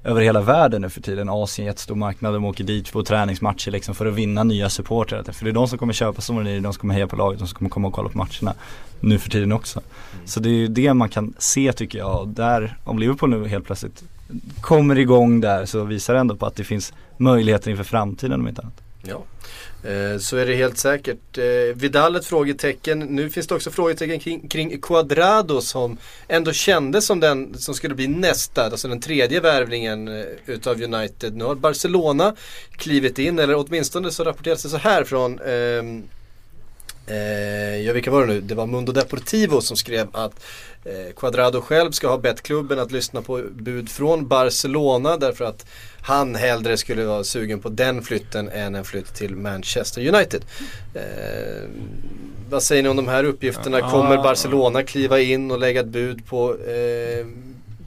över hela världen nu för tiden. Asien är jättestor marknad. De åker dit på träningsmatcher liksom för att vinna nya supportrar. För det är de som kommer köpa är de som kommer heja på laget. De som kommer komma och kolla på matcherna nu för tiden också. Så det är ju det man kan se tycker jag. Där, om Liverpool nu helt plötsligt kommer igång där så visar det ändå på att det finns möjligheter inför framtiden om inte annat. Ja, Eh, så är det helt säkert. Eh, Vidal ett frågetecken. Nu finns det också frågetecken kring, kring Cuadrado som ändå kändes som den som skulle bli nästa, alltså den tredje värvningen eh, utav United. Nu har Barcelona klivit in, eller åtminstone så rapporteras det så här från eh, Eh, ja, vilka var det nu? Det var Mundo Deportivo som skrev att eh, Cuadrado själv ska ha bett klubben att lyssna på bud från Barcelona därför att han hellre skulle vara sugen på den flytten än en flytt till Manchester United. Eh, vad säger ni om de här uppgifterna? Kommer Barcelona kliva in och lägga ett bud på, eh,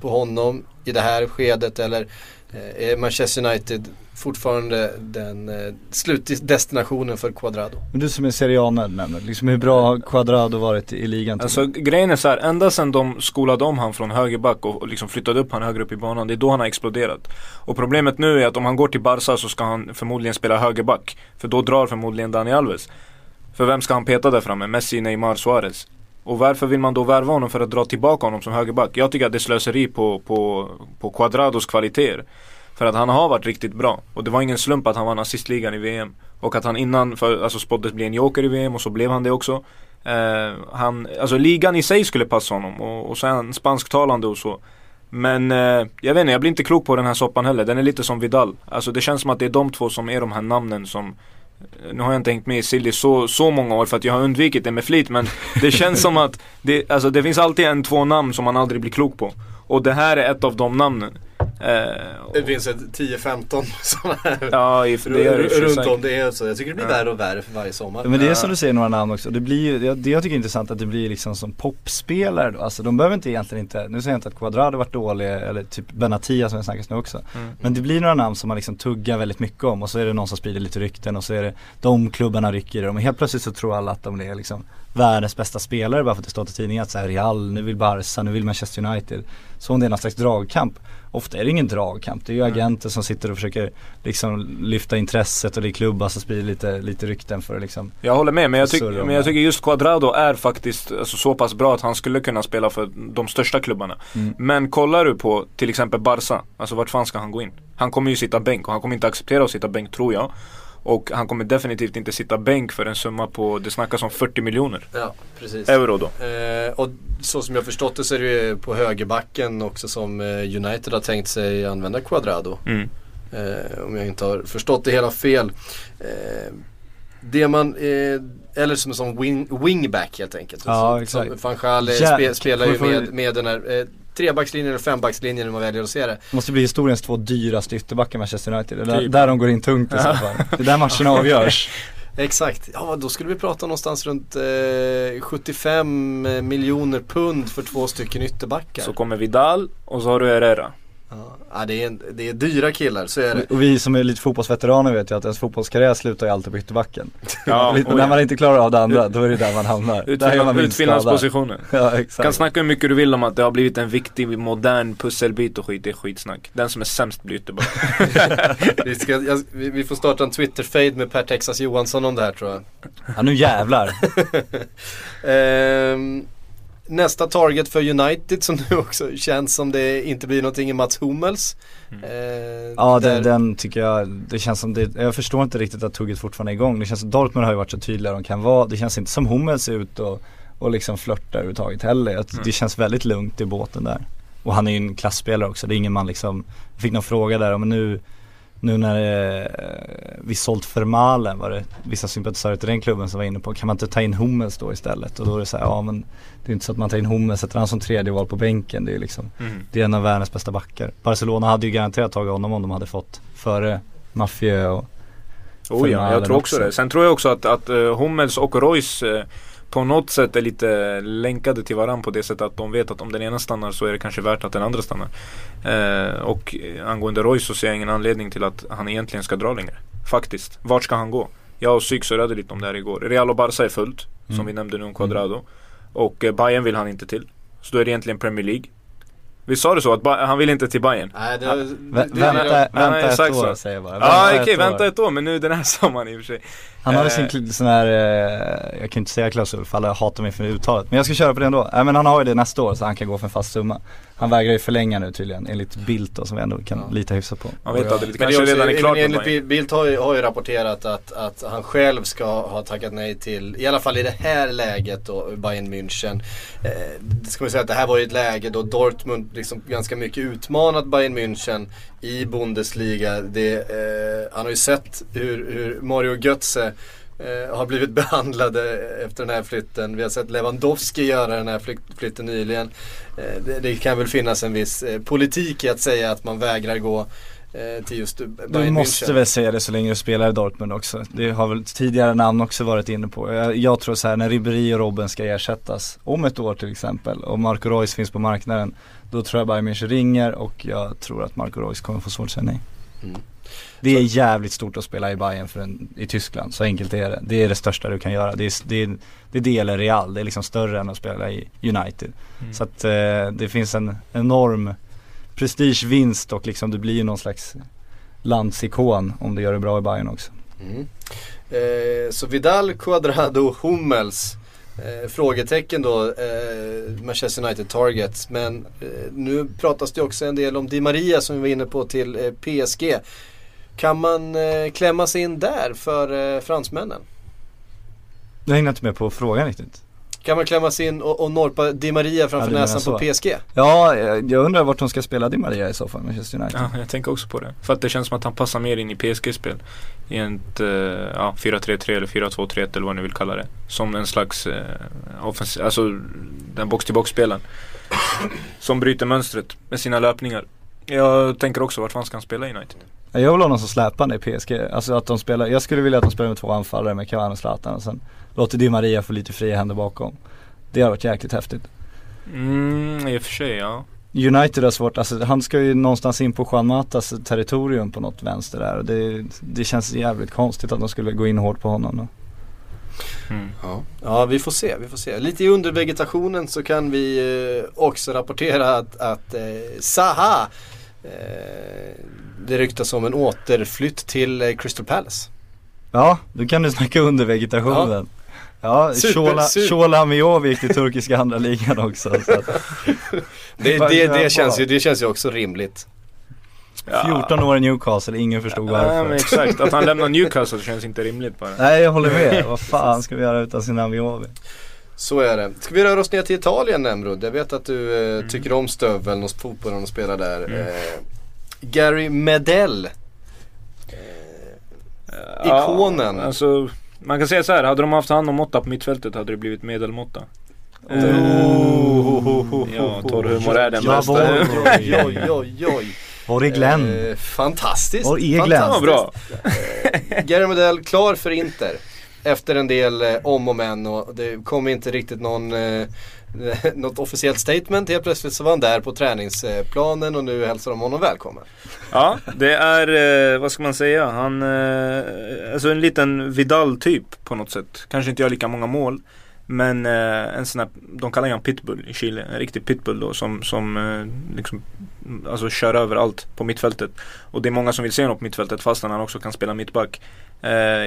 på honom i det här skedet eller eh, är Manchester United fortfarande den eh, slutdestinationen för Cuadrado? Men du som är Serie A-nörd liksom hur bra har Cuadrado varit i ligan? Alltså grejen är så här, ända sedan de skolade om han från högerback och och liksom flyttade upp han högre upp i banan, det är då han har exploderat. Och problemet nu är att om han går till Barca så ska han förmodligen spela högerback. För då drar förmodligen Dani Alves. För vem ska han peta där framme? Messi, Neymar, Suarez. Och varför vill man då värva honom för att dra tillbaka honom som högerback? Jag tycker att det är slöseri på, på, på Cuadrados kvaliteter. För att han har varit riktigt bra. Och det var ingen slump att han vann assistligan i VM. Och att han innan för, alltså spåddes bli en joker i VM och så blev han det också. Eh, han, alltså ligan i sig skulle passa honom och, och så är han spansktalande och så. Men eh, jag vet inte, jag blir inte klok på den här soppan heller. Den är lite som Vidal. Alltså det känns som att det är de två som är de här namnen som eh, nu har jag inte hängt med i Silly så, så många år för att jag har undvikit det med flit men det känns som att det, alltså det finns alltid en, två namn som man aldrig blir klok på. Och det här är ett av de namnen. Eh, och- Det finns ett 10-15 sådana här ja, i- det det runt om. Det är så. Jag tycker det blir Ja. värre och värre för varje sommar. Men det är som du säger några namn också, det blir det, det jag tycker är intressant att det blir liksom som popspelare då. Alltså de behöver inte egentligen inte, nu säger jag inte att Quadrado varit dålig eller typ Benatia som jag snackas nu också. Mm. Men det blir några namn som man liksom tuggar väldigt mycket om och så är det någon som sprider lite rykten och så är det de klubbarna rycker i dem och helt plötsligt så tror alla att de är liksom världens bästa spelare bara för att det står till tidningen att så här Real, nu vill Barca, nu vill Manchester United. Så om det är någon slags dragkamp. Ofta är det ingen dragkamp, det är ju agenter som sitter och försöker liksom lyfta intresset och det är klubbar som sprider lite, lite rykten för att liksom Jag håller med men jag, tyck, men jag tycker just Cuadrado är faktiskt alltså, så pass bra att han skulle kunna spela för de största klubbarna. Mm. Men kollar du på till exempel Barca, alltså vart fan ska han gå in? Han kommer ju sitta bänk och han kommer inte acceptera att sitta bänk tror jag. Och han kommer definitivt inte sitta bänk för en summa på, det snackas om 40 miljoner Ja, precis. euro då. Eh, och så som jag förstått det så är det ju på högerbacken också som eh, United har tänkt sig använda Quadrado. Mm. Eh, om jag inte har förstått det hela fel. Eh, det man, eh, eller som, som wing, wingback helt enkelt. Ja, exakt. Som Van spe, spelar ju med, med den här eh, trebackslinjen eller fembackslinjen hur man väljer att se det. Det måste bli historiens två dyraste ytterbackar Manchester United. Det är där, Typ. där de går in tungt i så fall. Det är där matchen avgörs. Exakt, ja då skulle vi prata någonstans runt eh, 75 miljoner pund för två stycken ytterbackar. Så kommer Vidal och så har du Herrera. Ja, det, är, en- det är dyra killar, så är det. Och vi som är lite fotbollsveteraner vet ju att ens fotbollskarriär slutar ju alltid på ytterbacken. Ja, när man inte klarar av det andra, då är det där man hamnar. skada. Utfyllnadspositionen. Ja Kan exakt. snacka hur mycket du vill om att det har blivit en viktig modern pusselbit och skit, det är skitsnack. Den som är sämst blir ytterback. vi, ska, jag, vi, vi får starta en Twitter-fade med Per Texas Johansson om det här tror jag. Ja nu jävlar. Ehm, nästa target för United som nu också känns som det inte blir någonting i Mats Hummels. Mm. Ehm, Ja där- den, den tycker jag, det känns som det, jag förstår inte riktigt att tugget fortfarande är igång. Det känns som Dortmund har ju varit så tydliga de kan vara. Det känns inte som Hummels ser ut och, och liksom flörtar överhuvudtaget heller. Att Mm. Det känns väldigt lugnt i båten där. Och han är ju en klassspelare också, det är ingen man liksom, jag fick någon fråga där om nu nu när eh, vi sålt Vermalen var det vissa sympatisörer till den klubben som var inne på, kan man inte ta in Hummels då istället? Och då är det så här, ja men det är inte så att man tar in Hummels, sätter han som tredje val på bänken. Det är liksom Mm. det är en av världens bästa backar. Barcelona hade ju garanterat tagit honom om de hade fått före Mafieux och Oh ja, jag tror också också. det. Sen tror jag också att, att uh, Hummels och Royce eh, på något sätt är lite länkade till varandra på det sättet att de vet att om den ena stannar så är det kanske värt att den andra stannar. Eh, och angående Royce så ser jag ingen anledning till att han egentligen ska dra längre. Faktiskt. Vart ska han gå? Jag och Psyk surrade lite om det här igår. Real och Barca är fullt, som Mm. vi nämnde nu om Quadrado. Och eh, Bayern vill han inte till. Så då är det egentligen Premier League. Vi sa det så att han vill inte till Bayern? Nej, det, Vä- det, vänta, det, vänta ett år så. säger jag bara. Ja Vänta okej, år. vänta ett år men nu den här sommaren i och för sig. Han har ju sin Eh. kl- sån här, eh, jag kan inte säga klausul för alla hatar mig för uttalet. Men jag ska köra på det ändå. Nej men han har ju det nästa år så han kan gå för en fast summa. Han vägrar ju förlänga nu tydligen enligt Bildt då som vi ändå kan Ja. lita hyfsat på. Man vet aldrig, det Men kanske det är också, redan är klart med enligt Bildt har ju, har ju rapporterat att, att han själv ska ha tackat nej till, i alla fall i det här läget då, Bayern München. Eh, det ska man säga att det här var ju ett läge då Dortmund liksom ganska mycket utmanat Bayern München i Bundesliga. Det, eh, han har ju sett hur, hur Mario Götze eh, har blivit behandlade efter den här flytten. Vi har sett Lewandowski göra den här flytt, flytten nyligen. Eh, det, det kan väl finnas en viss eh, politik i att säga att man vägrar gå till just Bayern Du måste München. väl säga det så länge du spelar i Dortmund också. Det har väl tidigare namn också varit inne på. Jag, jag tror så här när Ribéry och Robben ska ersättas om ett år till exempel och Marco Reus finns på marknaden. Då tror jag Bayern München ringer och jag tror att Marco Reus kommer få svårt att säga nej. Mm. Det är jävligt stort att spela i Bayern för en, i Tyskland, så enkelt är det. Det är det största du kan göra. Det är, det är, det är det eller Real, det är liksom större än att spela i United. Mm. Så att eh, det finns en enorm prestigevinst och liksom du blir ju någon slags landsikon om du gör det bra i Bayern också. Mm. Eh, så Vidal, Cuadrado, Hummels. Eh, frågetecken då, eh, Manchester United Targets. Men eh, nu pratas det också en del om Di Maria som vi var inne på till eh, PSG. Kan man eh, klämma sig in där för eh, fransmännen? Jag hänger inte med på frågan riktigt. Kan man klämma sig in och, och norpa Di Maria framför Ja, näsan på. PSG? Ja, jag jag undrar vart de ska spela Di Maria i så fall, Manchester United. Ja, jag tänker också på det. För att det känns som att han passar mer in i PSG-spel. I ett eh, ja, 4-3-3 eller 4-2-3-1 eller vad ni vill kalla det. Som en slags eh, offensiv, alltså den box-till-box-spelen. som bryter mönstret med sina löpningar. Jag tänker också vart fan ska han spela i United? Ja, Jag vill ha någon som släpande i PSG. Alltså att de spelar, jag skulle vilja att de spelar med två anfallare med Cavani och Zlatan och sen låter Di Maria få lite fria händer bakom. Det hade varit jäkligt häftigt. Mm, i och för sig ja. United har svårt, alltså han ska ju någonstans in på Juan Matas territorium på något vänster där och det, det känns jävligt konstigt att de skulle gå in hårt på honom då. Mm. Ja. ja, vi får se, vi får se. Lite i undervegetationen så kan vi eh, också rapportera att, att eh, Zaha eh, det ryktas om en återflytt till eh, Crystal Palace. Ja, då kan du snacka under vegetationen. Ja, Super, Shola, super. Shola Miovi gick till turkiska andra ligan också. Så att, Det, det, det, känns ju, det känns ju också rimligt. 14 år i Newcastle, ingen förstod Ja, varför. men exakt, att han lämnar Newcastle känns inte rimligt bara. Nej jag håller med, vad fan ska vi göra utan sin Miovi? Så är det. Ska vi röra oss ner till Italien Nemrod? Jag vet att du eh, Mm. tycker om stöveln och fotbollen och spelar där. Eh, Gary Medell. Eh, ikonen. Ja, alltså, man kan säga så här, hade de haft hand om Motta på mittfältet hade det blivit medelmåtta. Eh, ja, torr humor är den Ja, bästa. oj, oj, oj, oj. Var är Glenn? Eh, fantastiskt. Var är Glenn? Ja, bra. Eh, Gary Medell klar för Inter. Efter en del eh, om och men och det kom inte riktigt någon eh, något officiellt statement. Helt plötsligt så var han där på träningsplanen och nu hälsar de honom välkommen. Ja, det är, eh, vad ska man säga, han, eh, alltså en liten Vidal-typ på något sätt. Kanske inte gör lika många mål. Men eh, en sån här, de kallar honom pitbull i Chile, en riktig pitbull då som, som eh, liksom, alltså kör över allt på mittfältet. Och det är många som vill se honom på mittfältet fastän han också kan spela mittback. Eh,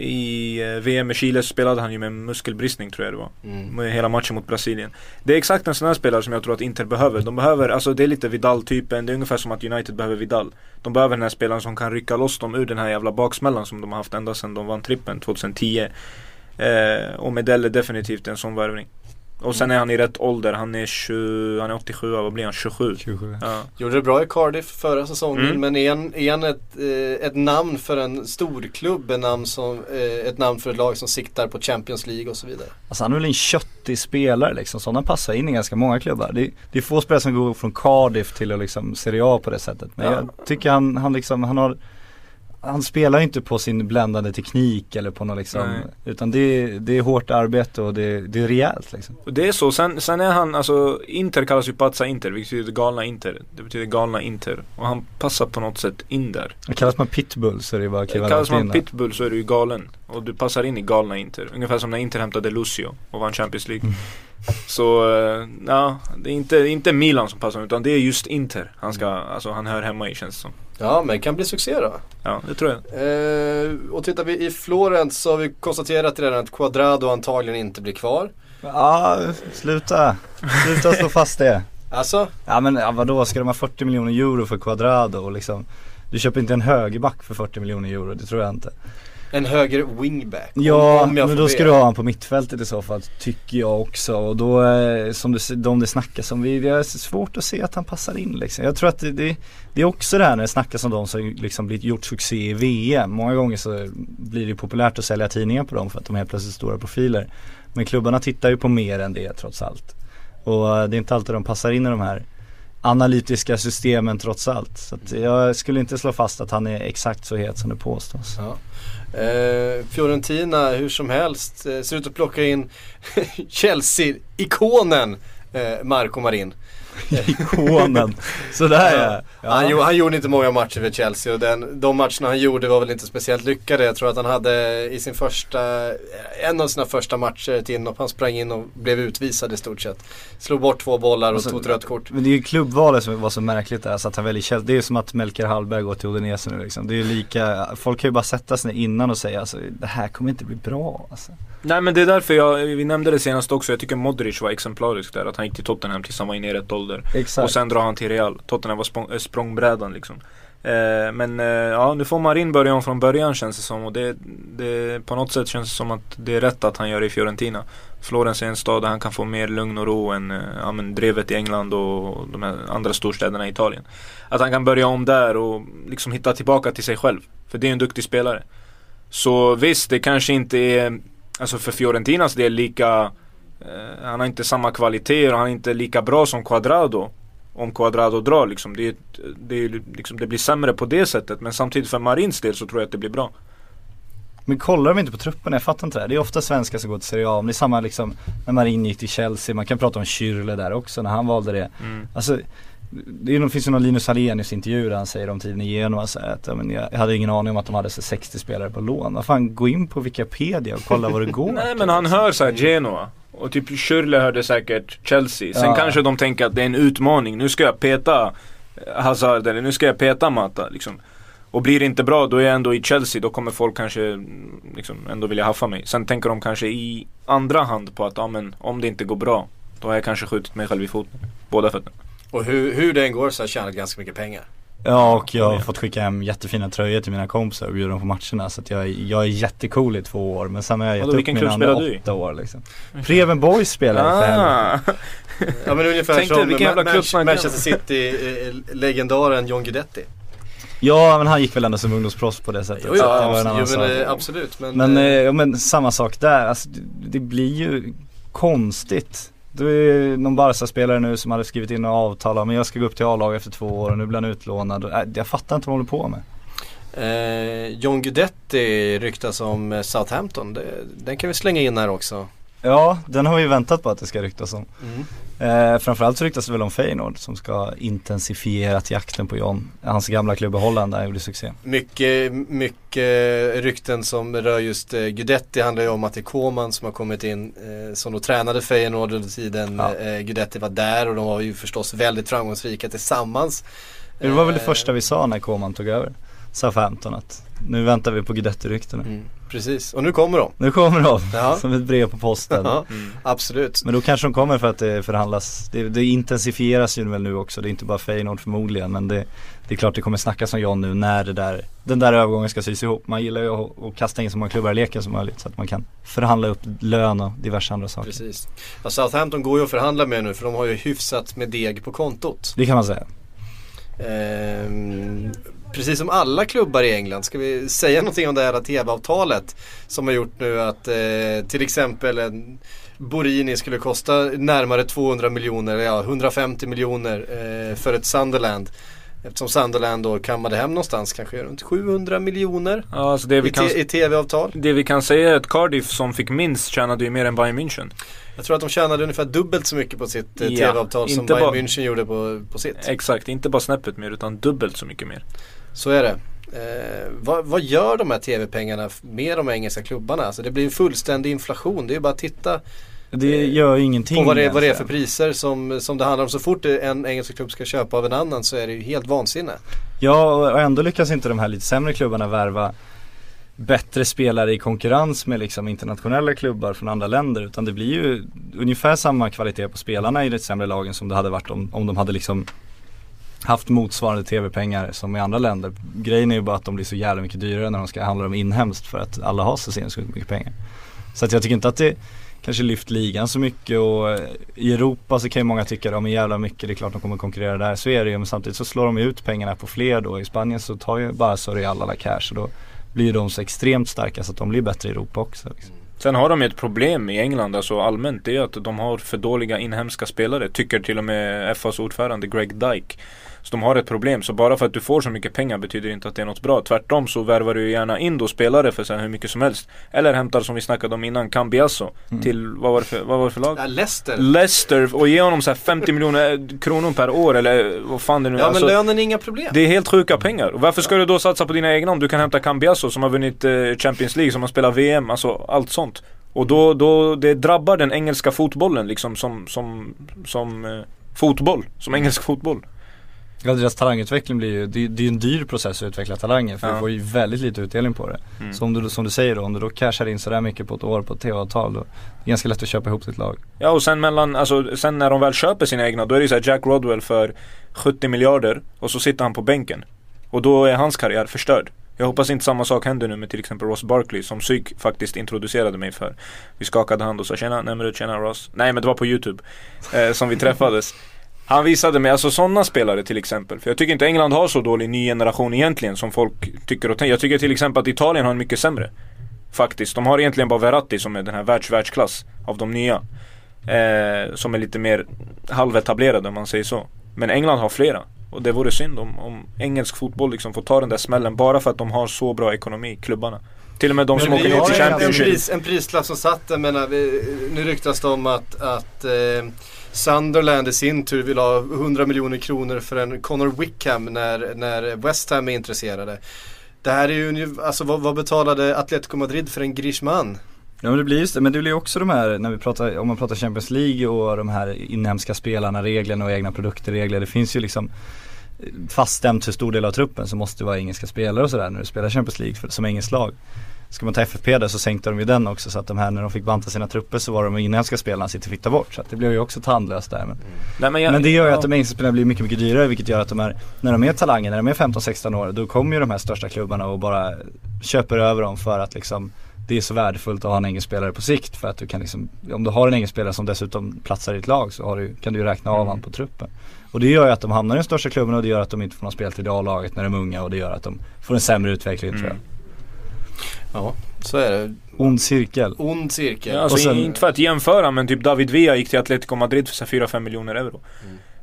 I eh, VM med Chile spelade han ju med muskelbristning tror jag det var. Med hela matchen mot Brasilien. Det är exakt en sån här spelare som jag tror att Inter behöver. De behöver, alltså det är lite Vidal-typen. Det är ungefär som att United behöver Vidal. De behöver den här spelaren som kan rycka loss dem ur den här jävla baksmällan som de har haft ända sedan de vann trippen 2010. Eh, och Medell är definitivt en sån värvning. Och sen är han i rätt ålder. Han är, 20, han är 87, vad blir han? 27? 27. Ja. Gjorde det bra i Cardiff förra säsongen Mm. men är han, är han ett, eh, ett namn för en storklubb, en namn som, eh, ett namn för ett lag som siktar på Champions League och så vidare? Alltså han är väl en köttig spelare liksom, sådana passar in i ganska många klubbar. Det, det är få spelare som går från Cardiff till att liksom Serie A på det sättet. Men Ja. jag tycker han, han liksom, han har han spelar ju inte på sin bländande teknik eller på något liksom, Nej. utan det, är- det är hårt arbete och det, det är rejält liksom. Och det är så, sen, sen är han, alltså Inter kallas ju Pazza Inter, vilket betyder galna Inter. Det betyder galna Inter. Och han passar på något sätt in där. Och kallas man pitbull så är det bara att kliva Kallas man pitbull så är du ju galen. Och du passar in i galna Inter. Ungefär som när Inter hämtade Lucio och vann Champions League. Mm. Så, eh, ja, det är inte, inte Milan som passar utan det är just Inter han ska, alltså han hör hemma i känns det som. Ja men det kan bli succé då. Ja, det tror jag. Eh, och tittar vi i Florens så har vi konstaterat redan att Quadrado antagligen inte blir kvar. Ja, sluta. Sluta slå fast det. Alltså, Ja men ja, vadå, ska de ha 40 miljoner euro för Quadrado och liksom Du köper inte en högerback för 40 miljoner euro, det tror jag inte en höger wingback. Ja, om men då be. ska du ha han på mittfältet i så fall, tycker jag också och då, eh, som det, de det snackas om, vi, vi har svårt att se att han passar in liksom Jag tror att det, det, det är också det här när det snackas om de som liksom blivit gjort succé i VM Många gånger så blir det populärt att sälja tidningar på dem för att de är helt plötsligt stora profiler Men klubbarna tittar ju på mer än det trots allt Och eh, det är inte alltid de passar in i de här analytiska systemen trots allt. Så jag skulle inte slå fast att han är exakt så het som det påstås. Ja. Eh, Fiorentina hur som helst eh, ser ut att plocka in Chelsea-ikonen eh, Marco Marin. Ikonen. Sådär ja. ja. Han, gjorde, han gjorde inte många matcher för Chelsea och den, de matcherna han gjorde var väl inte speciellt lyckade. Jag tror att han hade i sin första, en av sina första matcher ett inhopp. Han sprang in och blev utvisad i stort sett. Slog bort två bollar och Alltså, tog ett rött kort. Men det är ju klubbvalet som var så märkligt där, så att han väljer Chelsea. Det är ju som att Melker Hallberg går till Udinese nu liksom. Det är ju lika, folk kan ju bara sätta sig innan och säga alltså, det här kommer inte bli bra alltså. Nej men det är därför jag, vi nämnde det senast också, jag tycker Modric var exemplarisk där. Att han gick till Tottenham tills han var inne i rätt ålder. Exakt. Och sen drar han till Real. Tottenham var språng, äh, språngbrädan liksom. Eh, men eh, ja, nu får Marin börja om från början känns det som och det, det på något sätt känns det som att det är rätt att han gör det i Fiorentina. Florens är en stad där han kan få mer lugn och ro än eh, ja, men drevet i England och de här andra storstäderna i Italien. Att han kan börja om där och liksom hitta tillbaka till sig själv. För det är en duktig spelare. Så visst, det kanske inte är, alltså för Fiorentinas del lika eh, han har inte samma kvaliteter och han är inte lika bra som Quadrado om Quadrado drar liksom. Det, är, det, är, liksom. det blir sämre på det sättet men samtidigt för Marins del så tror jag att det blir bra. Men kollar de inte på truppen? Jag fattar inte det. Det är ofta svenskar som går till Serie A. Men det är samma liksom när Marin gick till Chelsea. Man kan prata om Schürrle där också när han valde det. Mm. Alltså det finns ju någon Linus Hallenius intervju där han säger om tiden i Genoa så att ja, men jag, hade ingen aning om att de hade så 60 spelare på lån. Vad fan, gå in på Wikipedia och kolla vad det går Nej men han liksom. hör såhär Genoa. Och typ Schürrle hörde säkert Chelsea. Sen Ja. kanske de tänker att det är en utmaning. Nu ska jag peta eh, Hazard eller nu ska jag peta Mata liksom. Och blir det inte bra då är jag ändå i Chelsea. Då kommer folk kanske mm, liksom, ändå vilja haffa mig. Sen tänker de kanske i andra hand på att ja, men, om det inte går bra. Då har jag kanske skjutit mig själv i foten. Båda fötterna. Och hur, hur det än går så har jag tjänat ganska mycket pengar. Ja och jag har fått skicka hem jättefina tröjor till mina kompisar och bjuda dem på matcherna. Så att jag, är- jag är jättecool i två år men sen har jag gett Vadå, upp mina andra åtta år liksom. Preben Boys spelar jag för helvete. Ah. Ja men ungefär Tänkte, som vilken jävla Ma- klubb snackar Manchester City-legendaren John Guidetti. Ja men han gick väl ändå som ungdomsproffs på det sättet. Jo, så jo, att det jo, men, sak. eh, absolut. Men, Men, eh, eh, ja, men samma sak där, alltså, det, det blir ju konstigt. Det är någon Barca-spelare nu som hade skrivit in och avtalat men jag ska gå upp till A-lag efter två år och nu blir han utlånad. Äh, jag fattar inte vad de håller på med. eh, John Guidetti ryktas om Southampton. Det, den kan vi slänga in här också. Ja, den har vi väntat på att det ska ryktas om. Mm. Eh, framförallt så ryktas det väl om Feyenoord som ska ha intensifierat jakten på John. Hans gamla klubb i Holland där han gjorde succé. Mycket, mycket rykten som rör just eh, Guidetti handlar ju om att det är Koman som har kommit in eh, som då tränade Feyenoord under tiden Ja. eh, Guidetti var där och de var ju förstås väldigt framgångsrika tillsammans. Det var väl det Eh, första vi sa när Koman tog över Southampton att nu väntar vi på Guidetti-ryktena. Mm, precis, och nu kommer de. Nu kommer de, Ja. som ett brev på posten. Ja, Mm. absolut. Men då kanske de kommer för att det förhandlas, det, det intensifieras ju väl nu också, det är inte bara Feyenoord förmodligen men det, det är klart det kommer snackas om John nu när det där, den där övergången ska sys ihop. Man gillar ju att, att kasta in så många klubbar i leken som möjligt så att man kan förhandla upp lön och diverse andra saker. Precis. Ja, Southampton går ju att förhandla med nu för de har ju hyfsat med deg på kontot. Det kan man säga. Ehm, precis som alla klubbar i England, ska vi säga någonting om det här TV-avtalet som har gjort nu att eh, till exempel en Borini skulle kosta närmare 200 miljoner, ja 150 miljoner eh, för ett Sunderland. Eftersom Sunderland då kammade hem någonstans kanske runt 700 miljoner Ja, alltså det vi i, kan i TV-avtal. Det vi kan säga är att Cardiff som fick minst tjänade ju mer än Bayern München. Jag tror att de tjänade ungefär dubbelt så mycket på sitt eh, Ja, TV-avtal som Bayern München gjorde på, på sitt. Exakt, inte bara snäppet mer utan dubbelt så mycket mer. Så är det. Eh, vad, vad gör de här tv-pengarna med de engelska klubbarna? Alltså det blir en fullständig inflation. Det är ju bara att titta Det gör ju ingenting på vad det, vad det är för priser som, som det handlar om. Så fort en engelsk klubb ska köpa av en annan så är det ju helt vansinne. Ja och ändå lyckas inte de här lite sämre klubbarna värva bättre spelare i konkurrens med liksom internationella klubbar från andra länder utan det blir ju ungefär samma kvalitet på spelarna i det sämre lagen som det hade varit om, om de hade liksom haft motsvarande tv-pengar som i andra länder. Grejen är ju bara att de blir så jävla mycket dyrare när de ska handla dem inhemskt för att alla har så sinnessjukt mycket pengar. Så att jag tycker inte att det kanske lyft ligan så mycket och eh, i Europa så kan ju många tycka att de är jävla mycket, det är klart de kommer konkurrera där. Så är det ju men samtidigt så slår de ju ut pengarna på fler då. I Spanien så tar ju bara så alla cash och då blir de så extremt starka så att de blir bättre i Europa också. Liksom. Mm. Sen har de ju ett problem i England, alltså allmänt, det är att de har för dåliga inhemska spelare. Tycker till och med FAs ordförande Greg Dyke. Så de har ett problem, så bara för att du får så mycket pengar betyder inte att det är något bra. Tvärtom så värvar du gärna in då spelare för så här hur mycket som helst. Eller hämtar som vi snackade om innan, Cambiasso. Mm. Till, vad var det för, vad var det för lag? Ja, Leicester. Leicester och ge honom så här 50 miljoner kronor per år eller vad fan det nu är. Ja men Alltså, lönen är inga problem. det är helt sjuka pengar. Och varför ska du då satsa på dina egna om du kan hämta Cambiasso som har vunnit eh, Champions League, som har spelat VM, alltså allt sånt. Och då, då det drabbar den engelska fotbollen liksom som, som, som eh, fotboll, som engelsk fotboll. Ja deras talangutveckling blir ju, det, det är en dyr process att utveckla talanger för Ja. du får ju väldigt lite utdelning på det. Mm. Så om du, som du säger då, om du då cashar in sådär mycket på ett år på ett tv-avtal då är det ganska lätt att köpa ihop ditt lag. Ja och sen mellan, alltså sen när de väl köper sina egna då är det så Jack Rodwell för 70 miljarder och så sitter han på bänken. Och då är hans karriär förstörd. Jag hoppas inte samma sak händer nu med till exempel Ross Barkley som Psyk faktiskt introducerade mig för. Vi skakade hand och sa tjena, Nemrut, tjena Ross. Nej men det var på YouTube eh, som vi träffades. Han visade mig, alltså sådana spelare till exempel. För jag tycker inte England har så dålig ny generation egentligen som folk tycker och tänker. Jag tycker till exempel att Italien har en mycket sämre. Faktiskt. De har egentligen bara Verratti som är den här världsvärldsklass av de nya. Eh, som är lite mer halvetablerade om man säger så. Men England har flera. Och det vore synd om, om engelsk fotboll liksom får ta den där smällen bara för att de har så bra ekonomi, klubbarna. Till och med de som Men åker det ner till ju en, Championship. pris, en prislapp som satt där, menar, vi, nu ryktas det om att, att eh, Sunderland i sin tur vill ha 100 miljoner kronor för en Connor Wickham när, när West Ham är intresserade. Det här är ju, alltså vad, vad betalade Atletico Madrid för en Griezmann? Ja men det blir just det, men det blir också de här, när vi pratar, om man pratar Champions League och de här inhemska spelarna, reglerna och egna produkter-regler. Det finns ju liksom faststämt hur stor del av truppen som måste vara engelska spelare och sådär när du spelar Champions League för, som engelskt lag. Ska man ta FFP där så sänkte de ju den också så att de här när de fick banta sina trupper så var de inhemska spelarna sitter fick ta bort. Så att det blev ju också tandlöst där. Men, Nej, men, jag, men det gör ju ja. att de engelska spelarna blir mycket, mycket dyrare vilket gör att de är, när de är talanger, när de är 15-16 år, då kommer ju de här största klubbarna och bara köper över dem för att liksom det är så värdefullt att ha en engelsk spelare på sikt för att du kan liksom, om du har en engelsk spelare som dessutom platsar i ett lag så du, kan du ju räkna av Mm. honom på truppen. Och det gör ju att de hamnar i den största klubben och det gör att de inte får någon speltid i A-laget när de är unga och det gör att de får en sämre utveckling tror jag. Mm. Ja, så är det. Ond cirkel. Ond cirkel. Ja, alltså, sen- Inte för att jämföra men typ David Villa gick till Atletico Madrid för så här 4-5 miljoner euro.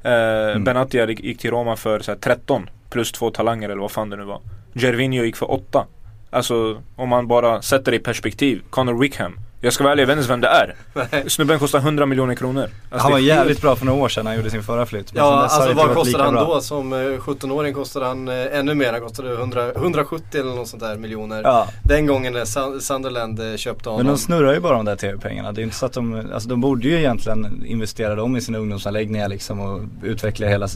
Eh, Benatia gick- gick till Roma för så här 13 plus två talanger eller vad fan det nu var. Gervinho gick för 8. Alltså om man bara sätter det i perspektiv. Connor Wickham. Jag ska vara ärlig, jag vet inte vem det är. Snubben kostar 100 miljoner kronor. Alltså, han var jävligt bra för några år sedan när han gjorde sin förra flytt. Men Ja, alltså vad kostade han bra. då? Som eh, 17-åring kostade han eh, ännu mer. Han kostade 100, 170 eller något sånt där miljoner. Ja. Den gången när Sun- Sunderland eh, köpte Men honom. de snurrar ju bara de där tv-pengarna. Det är inte så att de, alltså de borde ju egentligen investera dem i sina ungdomsanläggningar liksom och utveckla hela,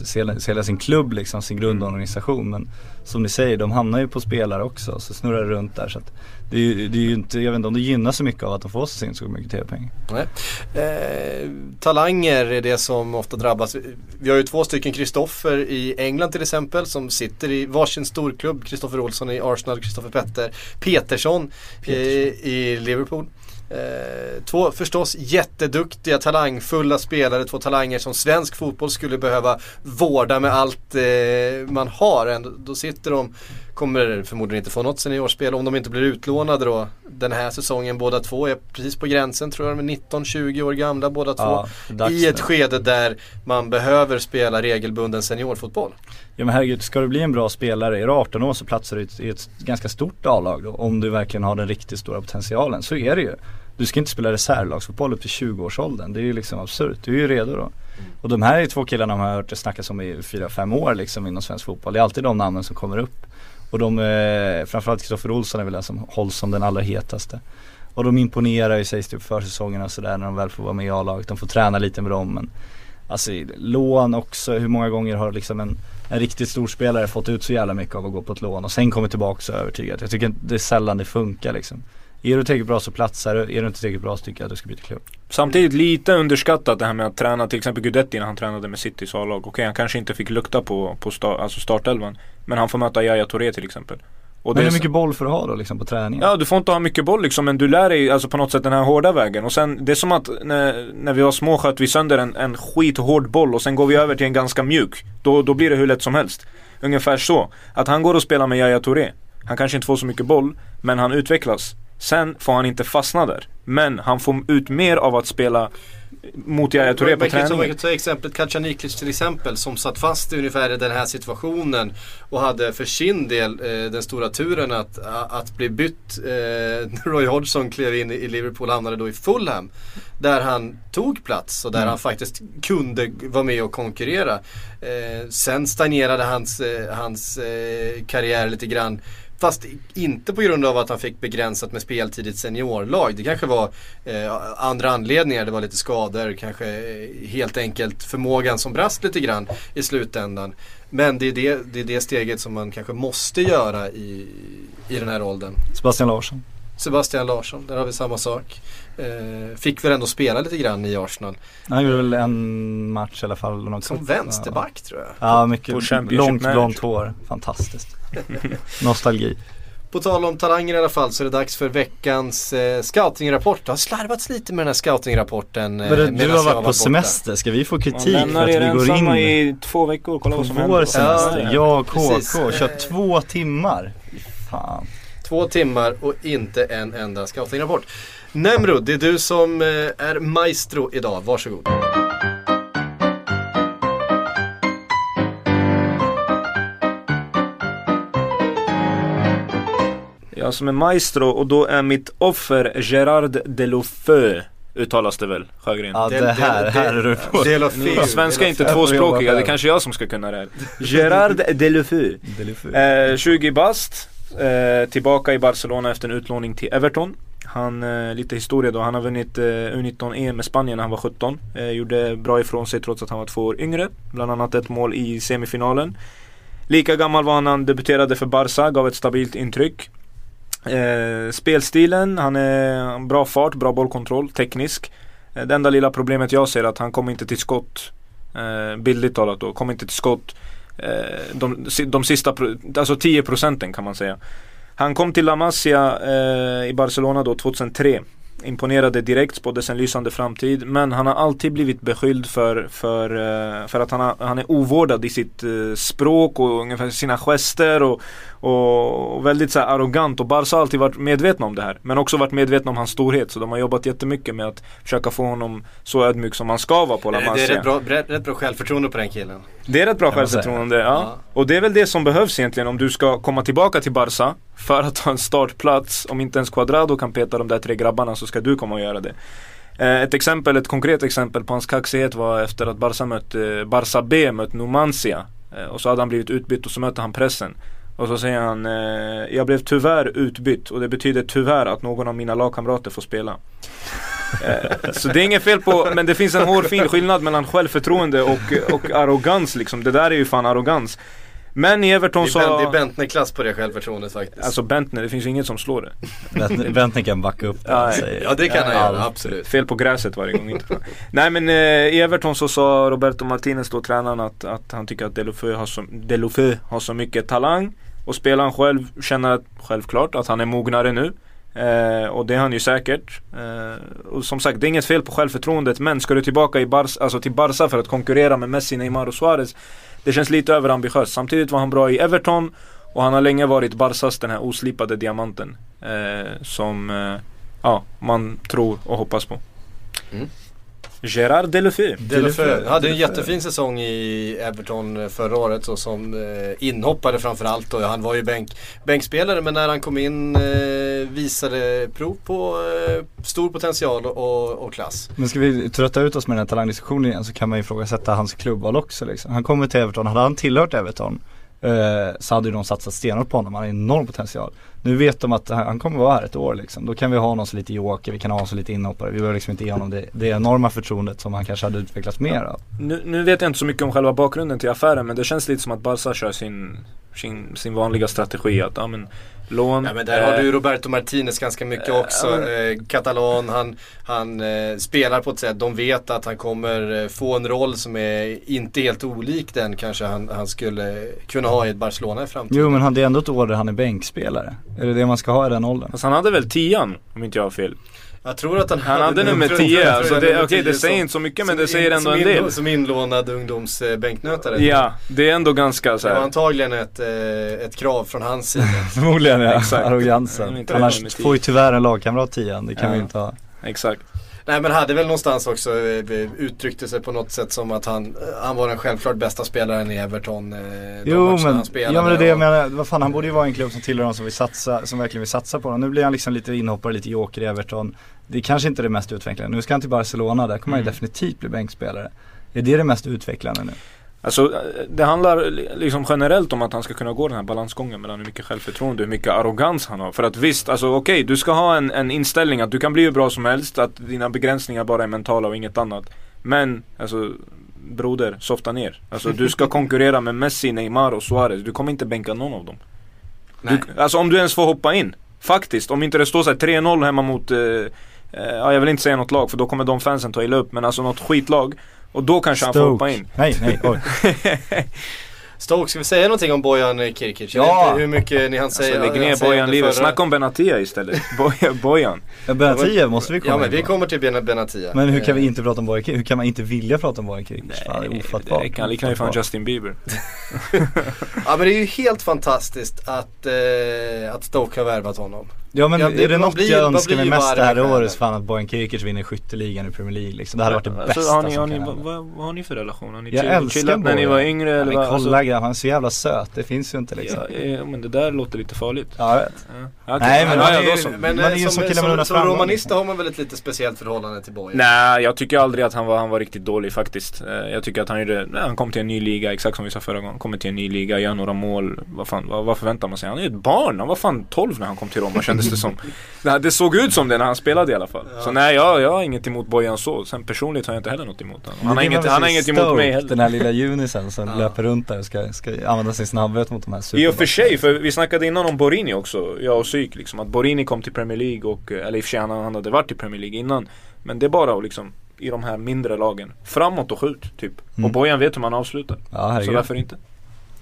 hela sin klubb liksom, sin grundorganisation. Men som ni säger, de hamnar ju på spelare också så snurrar det runt där. Så att det, är, det är ju inte, jag vet inte om det gynnar så mycket av att de får så sin så mycket tv-pengar. Eh, talanger är det som ofta drabbas. Vi har ju två stycken Kristoffer i England till exempel som sitter i varsin storklubb. Kristoffer Olsson i Arsenal, Kristoffer Petter Petersson i, i Liverpool. Eh, två förstås jätteduktiga, talangfulla spelare, två talanger som svensk fotboll skulle behöva vårda med allt eh, man har. Ändå, då sitter de, kommer förmodligen inte få något seniorspel om de inte blir utlånade då den här säsongen. Båda två är precis på gränsen tror jag, de är 19-20 år gamla båda två. Ja, I ett nu. skede där man behöver spela regelbunden seniorfotboll. Ja men herregud, ska du bli en bra spelare, är du 18 år så platsar du i ett, ganska stort A-lag då, om du verkligen har den riktigt stora potentialen. Så är det ju. Du ska inte spela reservlagsfotboll upp till 20-årsåldern, det är ju liksom absurt. Du är ju redo då. Och de här är två killarna man har hört det snackas om i 4-5 år liksom inom svensk fotboll. Det är alltid de namnen som kommer upp. Och de, eh, framförallt Kristoffer Olsson är väl den som hålls som den allra hetaste. Och de imponerar ju sägs det på försäsongen och sådär när de väl får vara med i A-laget. De får träna lite med dem men Alltså lån också, hur många gånger har liksom en, en riktigt stor spelare fått ut så jävla mycket av att gå på ett lån och sen kommit tillbaka så övertygad. Jag tycker det är sällan det funkar liksom. Är du tillräckligt bra så platsar du, är du inte tillräckligt bra så tycker jag att du ska byta klubb. Samtidigt lite underskattat det här med att träna till exempel Gudetti när han tränade med Citys A-lag. Okej han kanske inte fick lukta på, på sta, alltså startelvan. Men han får möta Yahya Touré till exempel. Och Men är hur mycket boll får du ha då liksom på träningen? Ja du får inte ha mycket boll liksom men du lär dig alltså på något sätt den här hårda vägen. Och sen det är som att när, när vi var små sköt vi sönder en, en skithård boll och sen går vi över till en ganska mjuk. Då, då blir det hur lätt som helst. Ungefär så. Att han går och spelar med Yahya Touré. Han kanske inte får så mycket boll men han utvecklas. Sen får han inte fastna där. Men han får ut mer av att spela mot Yahya Touré på kan, man träningen. kan ta exemplet Kacaniklic till exempel som satt fast i ungefär i den här situationen och hade för sin del eh, den stora turen att, att bli bytt. Eh, Roy Hodgson klev in i Liverpool och hamnade då i Fulham. Där han tog plats och där han faktiskt kunde vara med och konkurrera. Eh, sen stagnerade hans, eh, hans eh, karriär lite grann. Fast inte på grund av att han fick begränsat med speltid i ett seniorlag. Det kanske var eh, andra anledningar. Det var lite skador, kanske eh, helt enkelt förmågan som brast lite grann i slutändan. Men det är det, det är det steget som man kanske måste göra i, i den här åldern. Sebastian Larsson. Sebastian Larsson, där har vi samma sak. Eh, fick väl ändå spela lite grann i Arsenal. Han gjorde väl en match i alla fall. Något Som vänsterback tror jag. Ja, mycket långt blont hår. Fantastiskt. Nostalgi. På tal om talanger i alla fall så är det dags för veckans eh, scoutingrapport. Det har slarvats lite med den här scoutingrapporten. Eh, du, du har varit borta. på semester, ska vi få kritik för att vi går in i två veckor, kolla på vad som händer. vår semester? Ja, Jag och. KK, kört två timmar. Fan. Två timmar och inte en enda scoutingrapport. Nemrud, det är du som eh, är maestro idag. Varsågod. Jag som är maestro och då är mitt offer Gerard Delofeu Uttalas det väl, Sjögren? Ja det här, här är du på. Delofeu. Svenska är inte tvåspråkiga, det är kanske jag som ska kunna det här. Gerard Delofeu Eh, 20 bast, eh, tillbaka i Barcelona efter en utlåning till Everton. Han, eh, lite historia då, han har vunnit eh, U19-EM med Spanien när han var 17. Eh, gjorde bra ifrån sig trots att han var två år yngre. Bland annat ett mål i semifinalen. Lika gammal var han när han debuterade för Barca, gav ett stabilt intryck. Eh, spelstilen, han är bra fart, bra bollkontroll, teknisk. Eh, det enda lilla problemet jag ser är att han kommer inte till skott. Eh, bildligt talat då, kommer inte till skott. Eh, de, de sista, alltså 10 procenten kan man säga. Han kom till La Masia eh, i Barcelona då 2003. Imponerade direkt, spåddes en lysande framtid. Men han har alltid blivit beskylld för, för, eh, för att han, har, han är ovårdad i sitt eh, språk och ungefär sina gester och, och, väldigt så här arrogant. Och Barca har alltid varit medvetna om det här. Men också varit medvetna om hans storhet. Så de har jobbat jättemycket med att försöka få honom så ödmjuk som han ska vara på La Det är Masia. rätt bra, rätt, rätt bra självförtroende på den killen. Det är rätt bra självförtroende, ja. Ja. Och det är väl det som behövs egentligen om du ska komma tillbaka till Barca för att ta en startplats. Om inte ens Cuadrado kan peta de där tre grabbarna så ska du komma och göra det. Eh, Ett exempel, ett konkret exempel på hans kaxighet var efter att Barca mötte, Barca B mött Numancia. Eh, Och så hade han blivit utbytt och så mötte han pressen. Och så säger han, eh, jag blev tyvärr utbytt och det betyder tyvärr att någon av mina lagkamrater får spela. Eh, Så det är inget fel på, men det finns en hårfin skillnad mellan självförtroende och, och arrogans liksom. Det där är ju fan arrogans. Men Everton Det så... är, ben, det är Bentner-klass på det självförtroendet faktiskt. Alltså Bentner, det finns inget som slår det. Bentner Bentner kan backa upp det Ja, han säger. ja det kan han Allt. göra, absolut. Fel på gräset varje gång. Inte. Nej men eh, i Everton så sa Roberto Martinez då tränaren att, att han tycker att Delofeu har, så, Delofeu har så mycket talang. Och spelaren själv känner självklart att han är mognare nu. Eh, och det är han ju säkert. Eh, och som sagt, det är inget fel på självförtroendet. Men ska du tillbaka i Barca, alltså till Barca för att konkurrera med Messi, Neymar och Suarez. Det känns lite överambitiöst. Samtidigt var han bra i Everton. Och han har länge varit Barcas den här oslipade diamanten. Eh, som eh, ja, man tror och hoppas på. Mm. Gerard Delofeu. Delofeu hade en jättefin säsong i Everton förra året och som eh, inhoppare framförallt och han var ju bänk, bänkspelare men när han kom in eh, visade prov på eh, stor potential och, och klass. Men ska vi trötta ut oss med den här talangdiskussionen igen så kan man ju ifrågasätta hans klubbval också liksom. Han kommer till Everton, hade han tillhört Everton eh, så hade ju de satsat stenhårt på honom, han har enorm potential. Nu vet de att han han kommer vara här ett år liksom. Då kan vi ha honom som lite joker, vi kan ha honom som lite inhoppare. Vi behöver liksom inte ge honom det, det enorma förtroendet som han kanske hade utvecklats mer av. Nu, nu vet jag inte så mycket om själva bakgrunden till affären men det känns lite som att Barca kör sin, sin, sin vanliga strategi att ja, men, lån. Ja men där har eh, du Roberto Martinez ganska mycket eh, också. ja, men- Eh, Katalan, han, han eh, spelar på ett sätt, de vet att han kommer eh, få en roll som är inte helt olik den kanske han, han skulle kunna ha i ett Barcelona i framtiden. Jo men han, det är ändå ett år där han är bänkspelare. Är det det man ska ha i den åldern? Fast han hade väl tian om inte jag har fel. Jag tror att han, Han hade nummer tror- 10, tror- tror alltså det, okej 10 det säger som- inte så mycket men som det säger in- ändå en del. Som inlånad ungdomsbänknötare. Ja, det är ändå ganska så Det var här. antagligen ett, eh, ett krav från hans sida. Förmodligen ja, Exakt. Arrogansen. inte Annars får ju tyvärr en lagkamrat tian, det kan Ja. vi inte ha. Exakt. Nej men hade väl någonstans också eh, uttryckte sig på något sätt som att han, eh, han var den självklart bästa spelaren i Everton. eh, Jo men, han spelade ja men det är det jag menar, vad fan han borde ju vara en klubb som tillhör de som vill satsa, som verkligen vill satsa på honom. Nu blir han liksom lite inhoppare, lite joker i Everton. Det är kanske inte det mest utvecklande. Nu ska han till Barcelona, där kommer han Mm. definitivt bli bänkspelare. Är det det mest utvecklande nu? Alltså det handlar li- liksom generellt om att han ska kunna gå den här balansgången mellan hur mycket självförtroende och hur mycket arrogans han har. För att visst, alltså okej, du ska ha en, en inställning att du kan bli hur bra som helst, att dina begränsningar bara är mentala och inget annat. Men, alltså broder, softa ner. Alltså du ska konkurrera med Messi, Neymar och Suarez. Du kommer inte bänka någon av dem. Nej. Du, alltså om du ens får hoppa in. Faktiskt, om inte det står så här 3-0 hemma mot eh, eh, Ja jag vill inte säga något lag för då kommer de fansen ta illa upp men alltså något skitlag Och då kanske han får hoppa in Nej, nej, oj. Stoke, ska vi säga någonting om Bojan Kirkic? Ja. hur mycket ni hann säga. Alltså lägg han ner säger Bojan livet, snacka om Benatia istället Bojan, Bojan. Ja, Benatia måste vi komma Ja men vi kommer till Ben- Benatia. Men hur kan vi Eh, inte prata om Bojan Kirkic? Hur kan man inte vilja prata om Bojan Kirkic? Fan, det är ofattbart. han liknar ju fan. Justin Bieber Ja men det är ju helt fantastiskt att, eh, att Stoke har värvat honom. Ja men Ja, det- är det något blir- jag önskar mig mest det här året så fan att Bojan Kirkic vinner skytteligan i Premier League liksom. Det hade varit det bästa Alltså, har ni, som har ni, kan vad, hända. vad, vad har ni för relation? Har ni Jag älskar när ni var yngre Ja, eller men vad? kolla Alltså, grabben, han är så jävla söt. Det finns ju inte liksom. ja, eh, men det där låter lite farligt Ja, jag vet. Ja. Okej. Nej, men ja, man ja, är då ju- så. Men Man eh, är ju som, som som, som, runda framgångar, romanist liksom. har man väl ett lite speciellt förhållande till Bojan? Nej, jag tycker aldrig att han var, han var riktigt dålig faktiskt. Eh, Jag tycker att han gjorde, nej, han kom till en ny liga, exakt som vi sa förra gången. Kommer till en ny liga, gör några mål. Vad fan, vad, vad förväntar man sig? Han är ju ett barn, han var fan 12 när han kom till Roma kändes det som. Det såg ut som det när han spelade i alla fall. Så nej, jag, jag har inget emot Bojan så. Sen personligt har jag inte heller något emot honom. Han har inget, han har inget emot mig heller. Den här lilla junisen som löper runt där och ska, ska använda sin snabbhet mot de här I och för superbackarna. sig, för vi snackade innan om Borini också, jag och Psyk liksom. Att Borini kom till Premier League och, eh, eller i och för sig han, hade varit i Premier League innan. Men det är bara att liksom, i de här mindre lagen, framåt och skjut typ. Mm. Och Bojan vet hur man avslutar. Ja Så varför inte?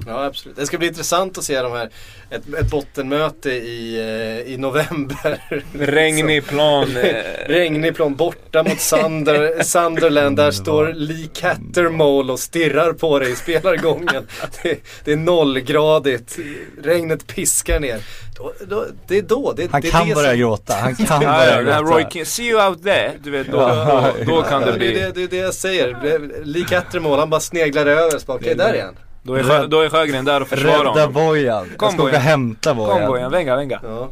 Ja absolut. Det ska bli intressant att se de här, ett, ett bottenmöte i, eh, i november. Regnig plan. Regnig plan borta mot Sunder, Sunderland. Där står Lee Cattermole och stirrar på dig i spelargången. Det, det är nollgradigt. Regnet piskar ner. Då, då, det är då. Det, Han det kan det börja som- gråta, han kan Ja, börja det gråta. Roy King, see you out there. Du vet, då, Ja. då, då kan Ja, det det, är bli. det, det är det jag säger. Lee Cattermole han bara sneglar över. Okej, där är han. Då är, Sjö, då är Sjögren där och försvarar Rädda honom. Bojan. Kom, Jag ska åka och Bojan. hämta Bojan. Kom Bojan, venga, venga. Ja.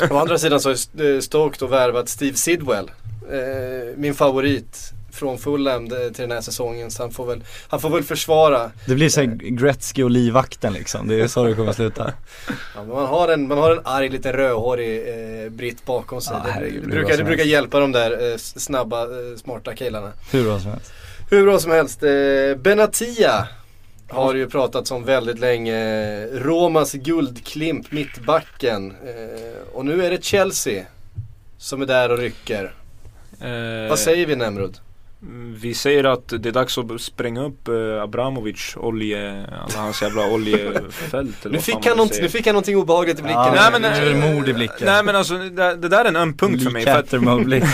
Å andra sidan så har eh, Stoke då värvat Steve Sidwell. Eh, min favorit från Fulham eh, till den här säsongen. Så han får väl, han får väl försvara. Det blir såhär Gretzky och livvakten liksom. Det är så det kommer sluta. Ja, men man, har en, man har en arg liten rödhårig eh, britt bakom sig. Ja, det, herregud, det, brukar, det brukar hjälpa de där eh, snabba, eh, smarta killarna. Hur bra som helst. Hur bra som helst. Eh, Benatia har ju pratats om väldigt länge. Romas guldklimp, mittbacken. Eh, och nu är det Chelsea som är där och rycker. Eh, Vad säger vi Nemrod? Vi säger att det är dags att spränga upp eh, Abramovic olje, alla hans jävla oljefält eller Nu fick, han något, nu fick han någonting obehagligt i blicken. Ja, Nej men, är det mord i blicken. Nej men alltså det, det där är en öm punkt för mig. Cattermole-blick.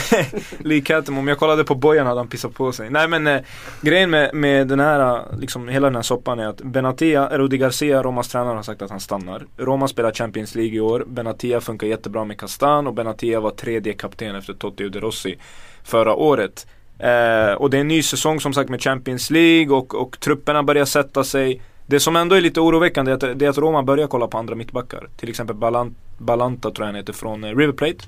Lee Cattermole, om jag kollade på Bojan hade han pissat på sig. Nej men eh, grejen med, med den här, eh, liksom hela den här soppan är att Benatia, Rudi Garcia, Romas tränare har sagt att han stannar. Roma spelar Champions League i år. Benatia funkar jättebra med Castan och Benatia var tredje kapten efter Totti och De Rossi förra året. Eh, och det är en ny säsong som sagt med Champions League och, och trupperna börjar sätta sig. Det som ändå är lite oroväckande är att, det är att Roma börjar kolla på andra mittbackar. Till exempel Balant, Balanta tror jag han heter från eh, River Plate.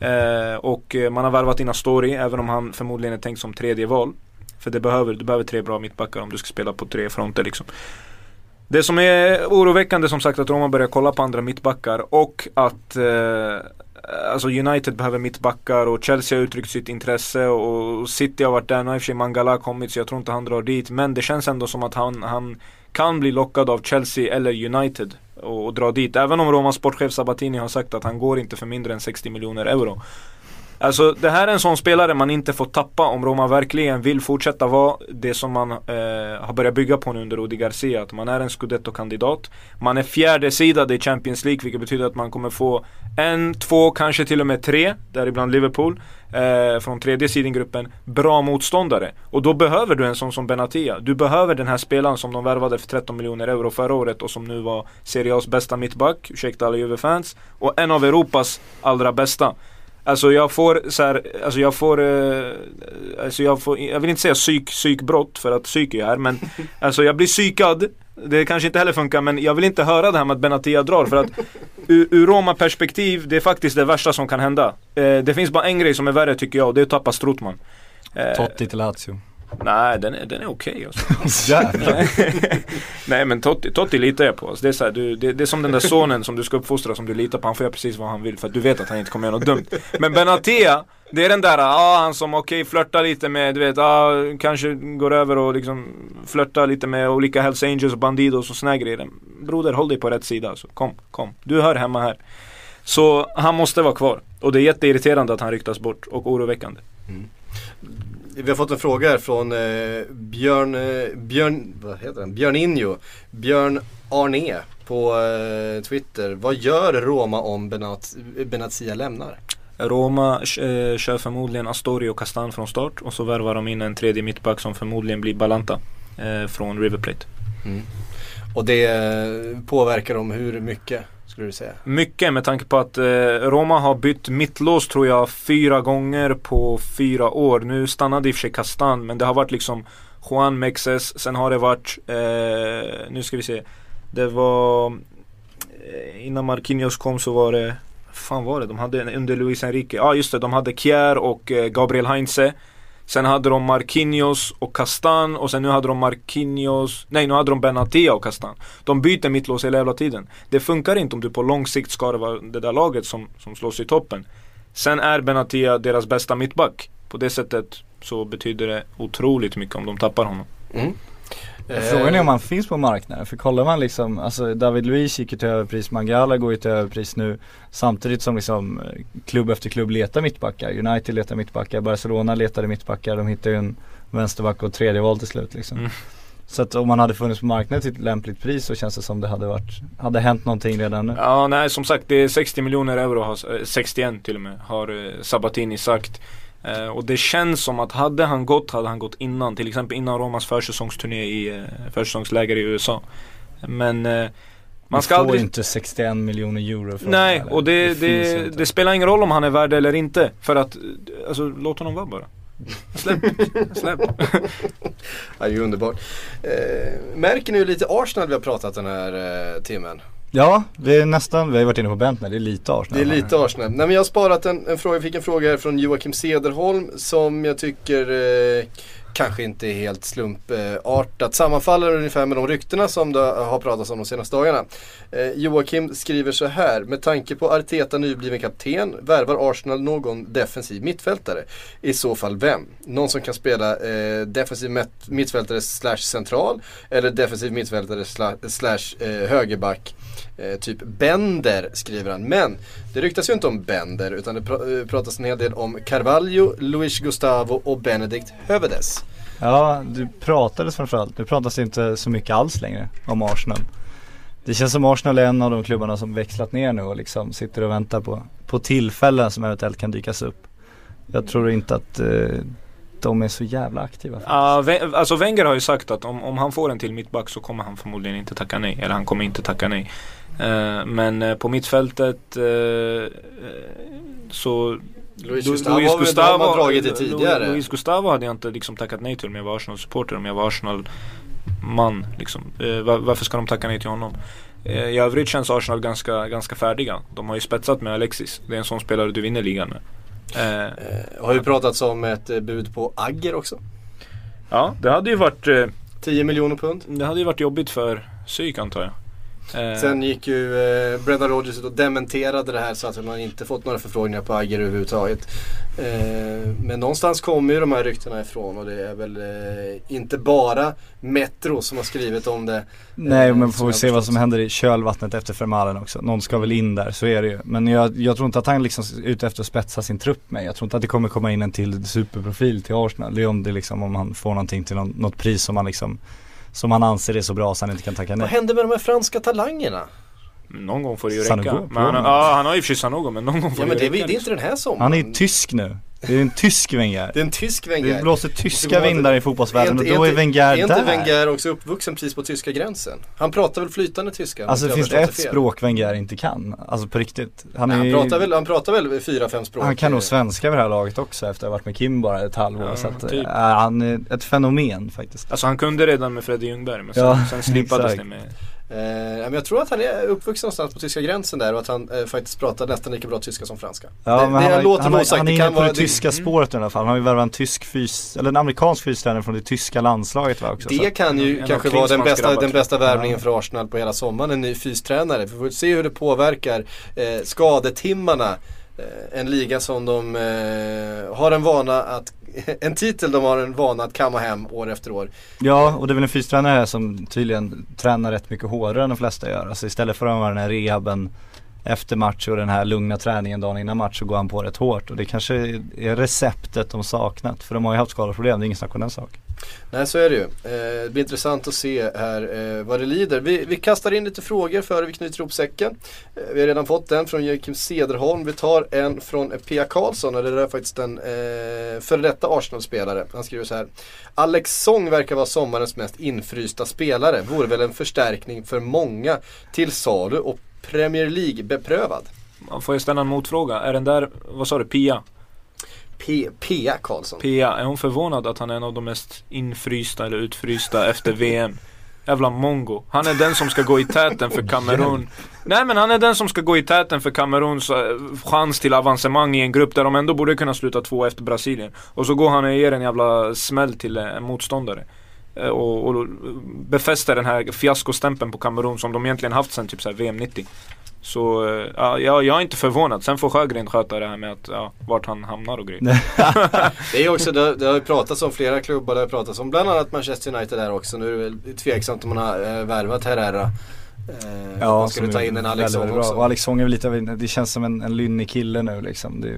Eh, och eh, man har värvat in Astori även om han förmodligen är tänkt som tredje val. För det behöver, du behöver tre bra mittbackar om du ska spela på tre fronter liksom. Det som är oroväckande som sagt att Roma börjar kolla på andra mittbackar och att eh, Alltså United behöver mittbackar och Chelsea har uttryckt sitt intresse och City har varit där. Nu har i och för sig Mangala kommit så jag tror inte han drar dit. Men det känns ändå som att han, han kan bli lockad av Chelsea eller United och, och dra dit. Även om Romas sportchef Sabatini har sagt att han går inte för mindre än 60 miljoner euro. Alltså det här är en sån spelare man inte får tappa om Roma verkligen vill fortsätta vara det som man eh, har börjat bygga på nu under Rudi Garcia. Att man är en scudetto-kandidat. Man är fjärde sidade i Champions League vilket betyder att man kommer få en, två, kanske till och med tre, däribland Liverpool, eh, från tredje sidengruppen, bra motståndare. Och då behöver du en sån som Benatia. Du behöver den här spelaren som de värvade för 13 miljoner euro förra året och som nu var Serie A's bästa mittback, ursäkta alla Juve-fans, och en av Europas allra bästa. Alltså jag får så här, alltså jag får, eh, alltså jag får, jag vill inte säga psyk, psykbrott för att psyk är här men Alltså jag blir psykad. Det kanske inte heller funkar men jag vill inte höra det här med att Benatia drar för att Ur, ur Roma-perspektiv, det är faktiskt det värsta som kan hända. Eh, Det finns bara en grej som är värre tycker jag och det är att tappa Strootman. Eh, Totti till Lazio. Nej den är, den är okej alltså. Jävlar. Nej men Totti, Totti litar jag på. Alltså, det, är så här, du, det, det är som den där sonen som du ska uppfostra som du litar på. Han får göra precis vad han vill för att du vet att han inte kommer göra något dumt. Men Benatia, det är den där, ah, han som okej flörtar lite med, du vet, ah, kanske går över och liksom flörtar lite med olika Hells Angels och Bandidos och såna här grejer. Broder, håll dig på rätt sida alltså. Kom, kom. Du hör hemma här. Så han måste vara kvar. Och det är jätteirriterande att han ryktas bort och oroväckande. Vi har fått en fråga här från eh, Björn, eh, Björn, vad heter han? Björn Injo. Björn Arne på eh, Twitter. Vad gör Roma om Benat, Benatia lämnar? Roma eh, kör förmodligen Astori och Castan från start och så värvar de in en tredje mittback som förmodligen blir Balanta eh, från River Plate. Och det eh, påverkar dem hur mycket skulle du säga? Mycket med tanke på att eh, Roma har bytt mittlås tror jag fyra gånger på fyra år. Nu stannade i och för sig Castan men det har varit liksom Juan Mexes, sen har det varit, eh, nu ska vi se, det var eh, innan Marquinhos kom så var det fan var det? De hade under Luis Enrique, ja ah, just det, de hade Kjär och eh, Gabriel Heinze Sen hade de Marquinhos och Castan och sen nu hade de Marquinhos, nej nu hade de Benatia och Castan. De byter mittlås hela jävla tiden. Det funkar inte om du på lång sikt ska det vara det där laget som, som slås i toppen. Sen är Benatia deras bästa mittback. På det sättet så betyder det otroligt mycket om de tappar honom. Mm. Frågan är om han finns på marknaden. För kollar man liksom, alltså David Luiz gick ju till överpris, Mangala går ju till överpris nu. Samtidigt som liksom eh, klubb efter klubb letar mittbackar. United letar mittbackar, Barcelona letade mittbackar. De hittade ju en vänsterback och tredje val till slut liksom. Mm. Så att om man hade funnits på marknaden till ett lämpligt pris så känns det som det hade varit, hade hänt någonting redan nu. Ja nej som sagt det är 60 miljoner euro, har, eh, 61 till och med har eh, Sabatini sagt. Eh, och det känns som att hade han gått hade han gått innan. Till exempel innan Romas försäsongsturné i eh, försäsongsläger i USA. Men eh, man ska får aldrig inte 61 miljoner euro för Nej, det, och det, det, inte. det spelar ingen roll om han är värd det eller inte. För att, alltså låt honom vara bara. Släpp, släpp. Ja, det är ju underbart. Eh, märker ni hur lite Arsenal vi har pratat den här eh, timmen? Ja, vi är nästan, vi har ju varit inne på Bentner, det är lite Arsenal. Det är lite Arsenal. Nej, men jag har sparat en, en fråga, jag fick en fråga här från Joakim Cederholm som jag tycker eh, kanske inte är helt slumpartat. Sammanfaller ungefär med de ryktena som det har pratats om de senaste dagarna. Eh, Joakim skriver så här. Med tanke på Arteta nybliven kapten värvar Arsenal någon defensiv mittfältare. I så fall vem? Någon som kan spela eh, defensiv mittfältare slash central eller defensiv mittfältare slash, slash eh, högerback. Eh, typ Bender skriver han. Men det ryktas ju inte om Bender utan det pr- eh, pratas en hel del om Carvalho, Luis Gustavo och Benedikt Hövedes. Ja, du pratades framförallt. Nu pratas det inte så mycket alls längre om Arsenal. Det känns som Arsenal är en av de klubbarna som växlat ner nu och liksom sitter och väntar på, på tillfällen som eventuellt kan dykas upp. Jag tror inte att eh, de är så jävla aktiva. Ja, Wen- alltså Wenger har ju sagt att om, om han får en till mittback så kommer han förmodligen inte tacka nej. Eller han kommer inte tacka nej. Eh, men eh, på mittfältet eh, så Luis Lu- Gustavo har väl- har man dragit Lu- tidigare. Luis Gustavo hade jag inte liksom tackat nej till om jag var Arsenal-supporter, om jag var Arsenal-man. Liksom. Eh, va- varför ska de tacka nej till honom? I övrigt känns Arsenal ganska, ganska färdiga. De har ju spetsat med Alexis. Det är en sån spelare du vinner ligan med. Eh, Har ju pratats om ett eh, bud på Agger också. ja, det hade ju varit eh, 10 miljoner pund. Det hade ju varit jobbigt för psyk antar jag. Eh, Sen gick ju eh, Brendan Rodgers ut och dementerade det här så att man inte fått några förfrågningar på Agger överhuvudtaget. Eh, men någonstans kommer ju de här ryktena ifrån och det är väl eh, inte bara Metro som har skrivit om det. Nej Eh, men får vi se vad som händer i kölvattnet efter Fermalen också. Någon ska väl in där, så är det ju. Men jag, jag tror inte att han liksom är ute efter att spetsa sin trupp med. Jag tror inte att det kommer komma in en till superprofil till Arsenal. Det är om det liksom, om han får någonting till någon, något pris som han liksom som han anser är så bra så han inte kan tacka Vad nej. hände med de här franska talangerna? Någon gång får det ju Sanogo räcka. på Men han, ja, han har ju i och för sig Sanogo men någon gång får Ja men det det, ju är- räcka. det är inte den här sommaren. Han är ju tysk nu. Det är en tysk Wenger. Det är en tysk Det Wenger. blåser tyska Det vindar i fotbollsvärlden och Är inte- då är inte- Wenger Är inte där. Wenger också uppvuxen precis på tyska gränsen? Han pratar väl flytande tyska? Alltså jag finns det ett fel. språk Wenger inte kan? Alltså på riktigt. Han, är Nej, ju, han, pratar väl, han pratar väl fyra, fem språk? han kan nog svenska vid det här laget också efter att ha varit med Kim bara ett halvår. Ja, så att, typ. äh, han är ett fenomen faktiskt. Alltså han kunde redan med Freddy Ljungberg men sen, Ja, sen slipades det med men jag tror att han är uppvuxen någonstans på tyska gränsen där och att han eh, faktiskt pratar nästan lika bra tyska som franska. Ja det, men det han, låter han, osagt. han är Det inne på vara, det tyska spåret i alla fall. Han har ju värvat en tysk fys, eller en amerikansk fystränare från det tyska landslaget va också. det, så. det kan ju kanske vara den bästa, den bästa värvningen för Arsenal på hela sommaren. En ny fystränare. Vi får se hur det påverkar eh, skadetimmarna. Eh, en liga som de eh, har en vana att, en titel de har en vana att kamma hem år efter år. Ja och det är väl en fystränare här som tydligen tränar rätt mycket hårdare än de flesta gör. Alltså istället för att ha den här rehaben efter match och den här lugna träningen dagen innan match så går han på rätt hårt och det kanske är receptet de saknat för de har ju haft skadeproblem, det är ingen snack om den saken. Nej så är det ju. Eh, det blir intressant att se här eh, vad det lider. Vi, vi kastar in lite frågor före vi knyter ihop säcken. Eh, vi har redan fått en från Joakim Cederholm. Vi tar en från Pia Karlsson och det är faktiskt en eh, före detta Arsenal-spelare. Han skriver så här. Alex Song verkar vara sommarens mest infrysta spelare. Vore väl en förstärkning för många till salu och Premier League-beprövad. Får jag ställa en motfråga? Är den där, vad sa du, Pia? P- Pia Karlsson. Pia, är hon förvånad att han är en av de mest infrysta eller utfrysta efter VM? Jävla mongo. Han är den som ska gå i täten för Kamerun. Nej men han är den som ska gå i täten för Kameruns eh, chans till avancemang i en grupp där de ändå borde kunna sluta två efter Brasilien. Och så går han och ger en jävla smäll till en motståndare. Eh, och, och befäster den här fiaskostämpeln på Kamerun som de egentligen haft sen typ så här VM 90. Så eh, ja, jag, jag är inte förvånad. Sen får Sjögren sköta det här med att, ja, vart han hamnar och grejer. Det är också, det, det har ju pratats om flera klubbar, det har pratats om bland annat Manchester United där också. Nu är det väl tveksamt om man har äh, värvat Herrera. Eh, Ja, man skulle ta in en väldigt, Alex Song väldigt bra. också. Och Alex Song är väl lite det känns som en, en lynnig kille nu liksom. Det,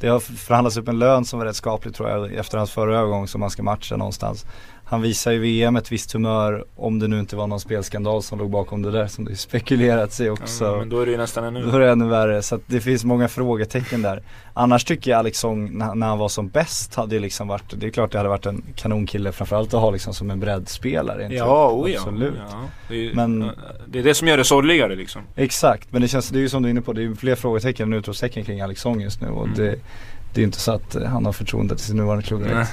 det har förhandlats upp en lön som var rätt skaplig tror jag efter hans förra övergång som man ska matcha någonstans. Han visar i VM ett visst humör om det nu inte var någon spelskandal som låg bakom det där som det spekulerats i också. Ja, men då är det ju nästan ännu Då är det ännu värre så att det finns många frågetecken där. Annars tycker jag Alex Song när, han var som bäst hade ju liksom varit, det är klart det hade varit en kanonkille framförallt att ha liksom som en breddspelare. inte? Ja, oh ja. Absolut. ja. Det, är, ju- Men- det är det som gör det sorgligare liksom. Exakt, men det känns, det är ju som du är inne på, det är ju fler frågetecken än utropstecken kring Alex Song just nu och Mm. det, det är ju inte så att eh, han har förtroende till sin nuvarande klubb direkt.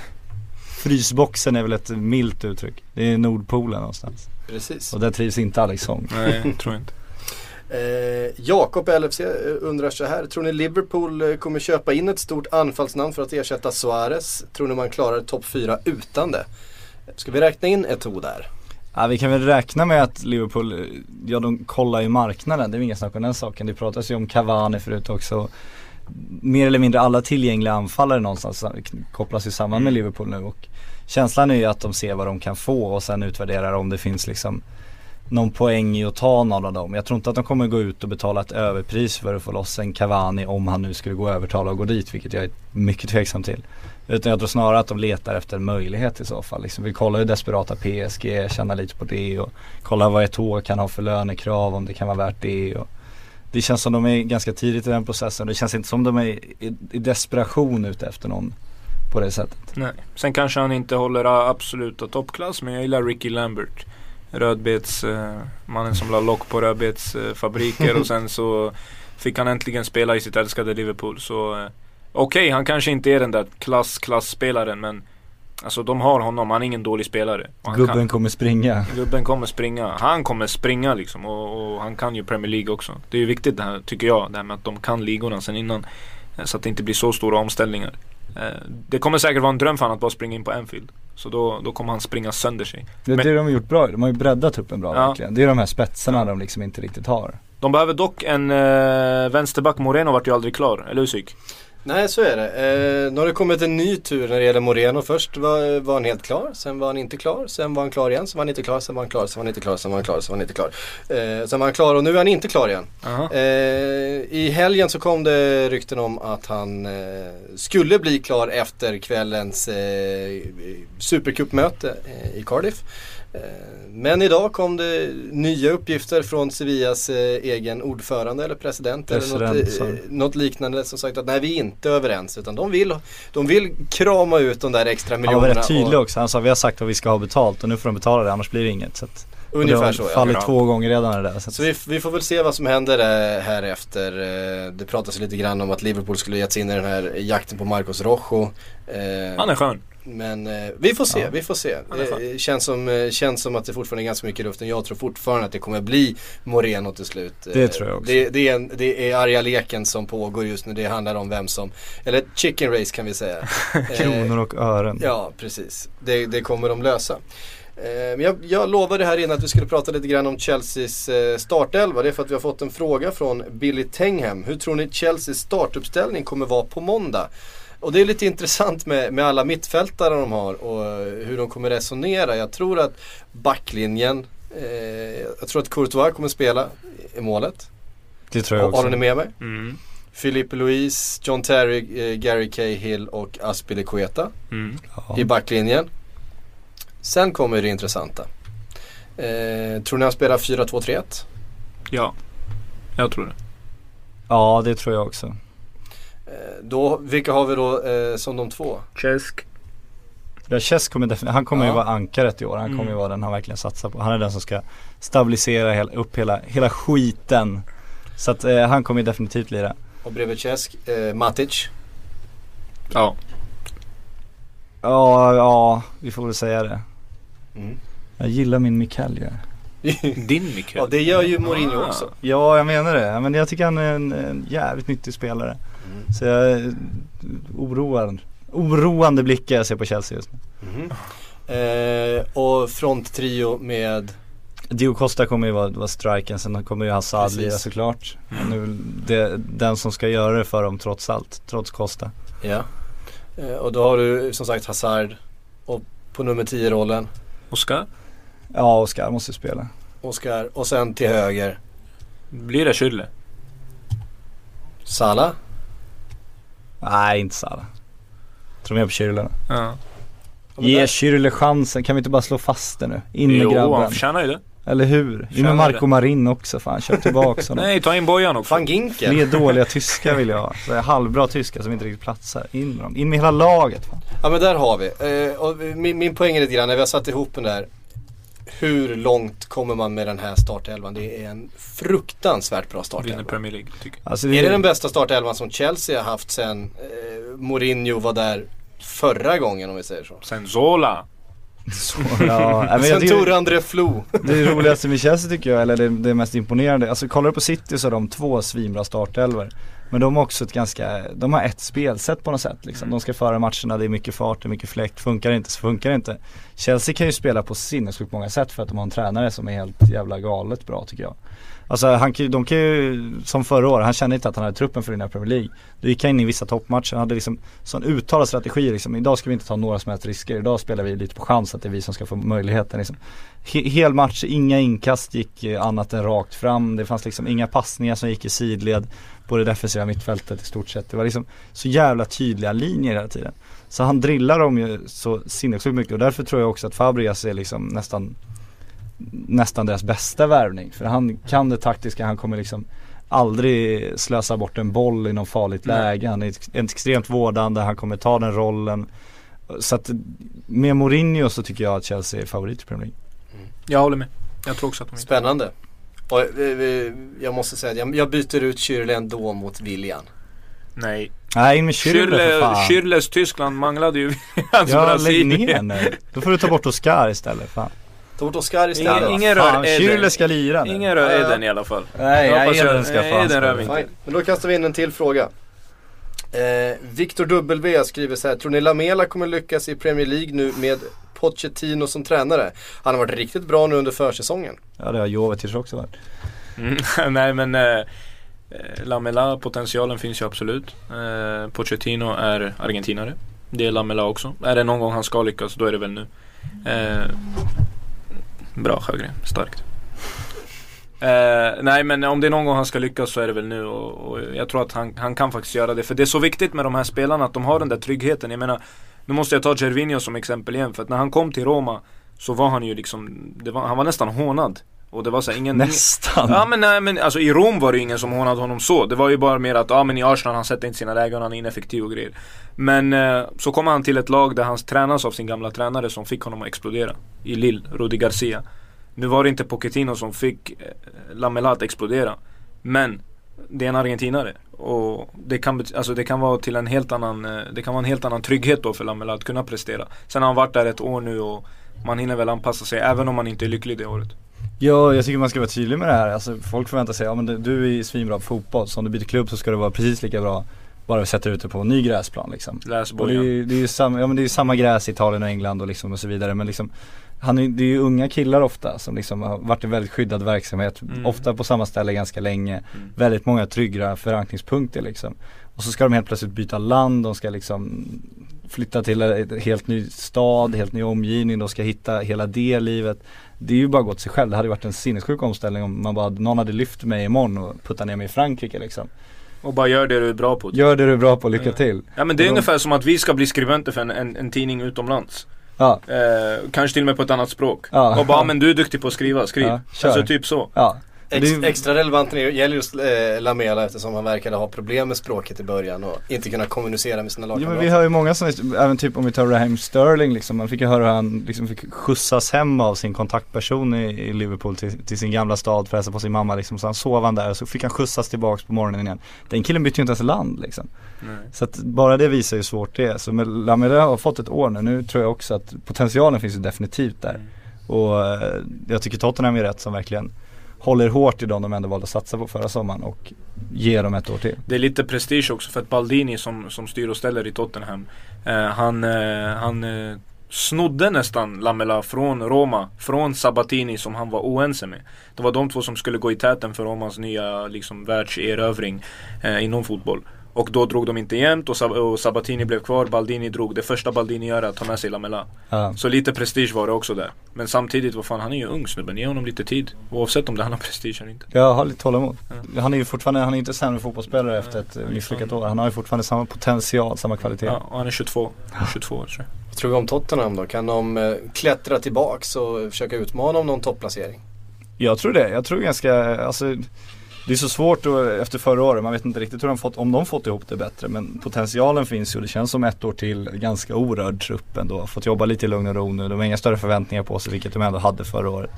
Frysboxen är väl ett milt uttryck. Det är Nordpolen någonstans. Precis. Och där trivs inte Alex Song. Nej, tror inte. Eh, Jakob LFC eh, undrar så här. Tror ni Liverpool eh, kommer köpa in ett stort anfallsnamn för att ersätta Suarez? Tror ni man klarar topp 4 utan det? Ska vi räkna in ett ord där? Ja vi kan väl räkna med att Liverpool, eh, ja de kollar ju marknaden, det är inga snack om den saken. Det pratas ju om Cavani förut också. Mer eller mindre alla tillgängliga anfallare någonstans kopplas ju samman med Liverpool nu och känslan är ju att de ser vad de kan få och sen utvärderar om det finns liksom någon poäng i att ta någon av dem. Jag tror inte att de kommer gå ut och betala ett överpris för att få loss en Cavani om han nu skulle gå övertala och gå dit, vilket jag är mycket tveksam till. Utan jag tror snarare att de letar efter en möjlighet i så fall. Liksom, vi kollar hur desperata PSG, känna lite på det och kolla vad ett kan ha för lönekrav, om det kan vara värt det. Och det känns som de är ganska tidigt i den processen. Det känns inte som de är i, i desperation ute efter någon på det sättet. Nej. Sen kanske han inte håller absoluta toppklass men jag gillar Ricky Lambert. Rödbets, eh, som la lock på Rödbets eh, fabriker och sen så fick han äntligen spela i sitt älskade Liverpool. Så eh, okej, han kanske inte är den där klass, klass-spelaren men Alltså de har honom, han är ingen dålig spelare. Han Gubben kan, kommer springa. gubben kommer springa. Han kommer springa liksom och, och han kan ju Premier League också. Det är ju viktigt det här, tycker jag, det här med att de kan ligorna sen innan. Eh, Så att det inte blir så stora omställningar. Eh, Det kommer säkert vara en dröm för honom att bara springa in på Anfield. Så då, då kommer han springa sönder sig. Det är Men- det de har gjort bra, de har ju breddat truppen bra Ja. verkligen. Det är de här spetsarna de liksom inte riktigt har. De behöver dock en eh, vänsterback, Moreno vart ju aldrig klar, eller hur Psyk? Nej så är det. Eh, nu har det kommit en ny tur när det gäller Moreno. Först var, var han helt klar, sen var han inte klar, sen var han klar igen, sen var han inte klar, sen var han klar, sen var han inte klar, sen var han klar, sen var han inte klar. Eh, sen var han klar och nu är han inte klar igen. Eh, I helgen så kom det rykten om att han eh, skulle bli klar efter kvällens eh, supercupmöte eh, i Cardiff. Eh, men idag kom det nya uppgifter från Sevillas eh, egen ordförande eller president, President, eller något, eh, något liknande som sagt att nej vi är inte överens utan de vill, de vill krama ut de där extra Han var miljonerna. rätt tydlig och- också, han sa vi har sagt vad vi ska ha betalt och nu får de betala det annars blir det inget. Så att, Ungefär så ja. fallit Ja. två gånger redan det där. Så Så vi, vi får väl se vad som händer eh, här efter. Eh, Det pratas lite grann om att Liverpool skulle gett sig in i den här jakten på Marcos Rojo. Eh, Han är skön. Men eh, vi får se, Ja. vi får se. Det känns som, eh, känns som att det fortfarande är ganska mycket i luften. Jag tror fortfarande att det kommer bli Moreno till slut. Eh, Det tror jag också. Det, det, är, en, det är arga leken som pågår just nu. Det handlar om vem som, eller chicken race kan vi säga. Eh, kronor och ören. Ja, precis. Det, det kommer de lösa. Eh, Men jag, jag lovade här innan att vi skulle prata lite grann om Chelseas eh, startelva. Det är för att vi har fått en fråga från Billy Tengham. Hur tror ni Chelseas startuppställning kommer vara på måndag? Och det är lite intressant med, med alla mittfältare de har och eh, hur de kommer resonera. Jag tror att backlinjen, eh, jag tror att Courtois kommer spela i målet. Det tror jag Har också. ni med mig? Mm. Filipe Luis, John Terry, eh, Gary Cahill och Aspilicueta Mm. Ja. i backlinjen. Sen kommer det intressanta. Eh, tror ni han spelar 4-2-3-1? Ja, jag tror det. ja, det tror jag också. Eh, då, vilka har vi då eh, som de två? Chesk. Ja, Chess kommer definitivt, han kommer Ja. ju vara ankaret i år. Han kommer Mm. ju vara den han verkligen satsar på. Han är den som ska stabilisera hela, upp hela, hela skiten. Så att eh, han kommer ju definitivt lira. Och bredvid Cesk, eh, Matic. Ja. Ja, ja, vi får väl säga det. Mm. Jag gillar min Mikael Din Mikael. ja, det gör ju Mourinho Ah. också. Ja, jag menar det. Men jag tycker han är en, en jävligt nyttig spelare. Så jag är oroad. Oroande blickar jag ser på Chelsea just nu. Mhm. Eh, och fronttrio med Dio Costa kommer ju vara, vara striken, sen kommer ju Hazard lira såklart. Men nu, det, den som ska göra det för dem trots allt, trots Costa. Ja. Eh, och då har du som sagt Hazard och på nummer 10 rollen Oskar? Ja, Oskar måste spela. Oscar och sen till höger Blir det Schürrle? Salah. Nej, inte Salah. Tror mer på Schürrle. Ja. Ge Schürrle chansen, kan vi inte bara slå fast det nu? In med Jo, grabben. han förtjänar ju det. Eller hur? In med Marco det. Marin också fan, kör tillbaks honom. Nej, ta in Bojan också. Van Ginkel. Fler dåliga tyskar vill jag ha. Så halvbra tyskar som inte riktigt platsar. In med dem. In med hela laget. Fan. Ja men där har vi. Eh, och min, min poäng är lite grann när vi har satt ihop den där. Hur långt kommer man med den här startelvan? Det är en fruktansvärt bra Vinner startelva. Premier League, tycker jag. Alltså, Är det den bästa startelvan som Chelsea har haft sen eh, Mourinho var där förra gången om vi säger så? Sen Zola. Ja, nej, sen Tore André Flo. Det roligaste med Chelsea tycker jag, eller det, det mest imponerande, alltså kollar du på City så har de två svinbra startelvor. Men de har också ett ganska, de har ett spelsätt på något sätt liksom. De ska föra matcherna, det är mycket fart, det är mycket fläkt, funkar det inte så funkar det inte. Chelsea kan ju spela på sinnessjukt många sätt för att de har en tränare som är helt jävla galet bra tycker jag. Alltså han de kan ju, som förra året, han kände inte att han hade truppen för den här Premier League. Då gick han in i vissa toppmatcher, han hade liksom sån uttalad strategi liksom. Idag ska vi inte ta några som helst risker, idag spelar vi lite på chans att det är vi som ska få möjligheten liksom. He, hel match, inga inkast gick eh, annat än rakt fram. Det fanns liksom inga passningar som gick i sidled på det defensiva mittfältet i stort sett. Det var liksom så jävla tydliga linjer hela tiden. Så han drillar dem ju så sinnessjukt mycket och därför tror jag också att Fabregas är liksom nästan nästan deras bästa värvning. För han kan det taktiska, han kommer liksom aldrig slösa bort en boll i någon farligt Nej. läge. Han är ex- extremt vårdande, han kommer ta den rollen. Så att med Mourinho så tycker jag att Chelsea är favorit i Premier League. Jag håller med. Jag tror också att de vinner. Spännande. Och, eh, jag måste säga att jag, jag byter ut Schürrle ändå mot William. Nej. Nej, in med Schürrle för Schürrle, fan. Schürrles Tyskland manglade ju hans Ja, lägg Brasilien. ner nu. Då får du ta bort Oscar istället. Fan. Ta bort Oscar istället. Ingen, ingen rör Eden. Ska lira nu. Ingen rör. Eden i alla fall. Nej, Jag hoppas jag- Eden ska fan Eden rör vi inte. Fine. Men då kastar vi in en till fråga. Eh, Victor W skriver så här. Tror ni Lamela kommer lyckas i Premier League nu med Pochettino som tränare? Han har varit riktigt bra nu under försäsongen. Ja det har Jovetic också varit. Mm, nej men eh, eh, Lamela, potentialen finns ju absolut. Eh, Pochettino är argentinare. Det är Lamela också. Är det någon gång han ska lyckas, då är det väl nu. Eh, bra Sjögren, starkt. Uh, nej men om det är någon gång han ska lyckas så är det väl nu och, och jag tror att han, han kan faktiskt göra det. För det är så viktigt med de här spelarna att de har den där tryggheten. Jag menar, nu måste jag ta Gervinho som exempel igen. För att när han kom till Roma så var han ju liksom, det var, han var nästan hånad. Och det var så här, ingen, Nästan. Ja men nej men alltså i Rom var det ju ingen som hånade honom så. Det var ju bara mer att, ja men i Arsenal han sätter inte sina lägen, han är ineffektiv och grejer. Men eh, så kommer han till ett lag där han tränas av sin gamla tränare som fick honom att explodera. I Lille, Rudi Garcia. Nu var det inte Pochettino som fick eh, Lamela att explodera. Men det är en argentinare. Och det kan, alltså det kan vara till en helt annan, eh, det kan vara en helt annan trygghet då för Lamela att kunna prestera. Sen har han varit där ett år nu och man hinner väl anpassa sig även om man inte är lycklig det året. Ja, jag tycker man ska vara tydlig med det här. Alltså, folk förväntar sig, ja men du- du är svinbra på fotboll, så om du byter klubb så ska det vara precis lika bra bara vi sätter ut det på en ny gräsplan liksom. Läs Och det är det är ju samma, ja, men det är samma gräs i Italien och England och, liksom och så vidare men liksom han är, det är ju unga killar ofta som liksom har varit i väldigt skyddad verksamhet, Mm. ofta på samma ställe ganska länge. Väldigt många trygga förankringspunkter liksom. Och så ska de helt plötsligt byta land, de ska liksom flytta till en helt ny stad, helt ny omgivning, de ska hitta hela det livet. Det är ju bara gått sig själv. Det hade varit en sinnessjuk omställning om man bara, någon hade lyft mig imorgon och puttat ner mig i Frankrike liksom. Och bara gör det du är bra på. Gör det du är bra på, lycka till. Ja men det är de- ungefär som att vi ska bli skribenter för en, en, en tidning utomlands. Ja, Eh, kanske till och med på ett annat språk. Ja. Och bara, "Ah, men du är duktig på att skriva, skriv. Ja, kör. alltså typ så. ja. Ex, Det är- Extra relevant när det gäller just eh, Lamela eftersom han verkade ha problem med språket i början och inte kunna kommunicera med sina Jo lagkamrater. men vi hör ju många som, även typ om vi tar Raheem Sterling liksom, man fick ju höra hur han liksom fick skjutsas hem av sin kontaktperson i, i Liverpool till, till sin gamla stad för att hälsa på sin mamma liksom. Så han sov han där och så fick han skjutsas tillbaks på morgonen igen. Den killen bytte ju inte ens land liksom. Nej. Så att bara det visar ju hur svårt det är. Så med Lamela har fått ett år nu, nu tror jag också att potentialen finns ju definitivt där. Och eh, jag tycker Tottenham är rätt som verkligen håller hårt i dem de ändå valde att satsa på förra sommaren och ger dem ett år till. Det är lite prestige också för att Baldini som, som styr och ställer i Tottenham eh, Han, eh, han eh, snodde nästan Lamela från Roma Från Sabatini som han var oense med Det var de två som skulle gå i täten för Romas nya liksom, världserövring eh, inom fotboll och då drog de inte jämnt och, Sab- och Sabatini blev kvar, Baldini drog. Det första Baldini gör är att ta med sig Lamela. Ja. Så lite prestige var det också där. Men samtidigt, vad fan, han är ju ung snubben. Ge honom lite tid. Oavsett om det handlar om prestige eller inte. Jag har lite tålamod. Han är ju fortfarande, han är inte sämre fotbollsspelare efter ett eh, misslyckat år. Han har ju fortfarande samma potential, samma kvalitet. Ja, och han är 22. 22 år tror jag. Vad tror vi om Tottenham då? Kan de eh, klättra tillbaks och försöka utmana om någon topplacering? Jag tror det. Jag tror ganska, alltså det är så svårt då, efter förra året, man vet inte riktigt hur de fått, om de fått ihop det bättre. Men potentialen finns ju och det känns som ett år till ganska orörd trupp ändå. Fått jobba lite i lugn och ro nu. De har inga större förväntningar på sig vilket de ändå hade förra året.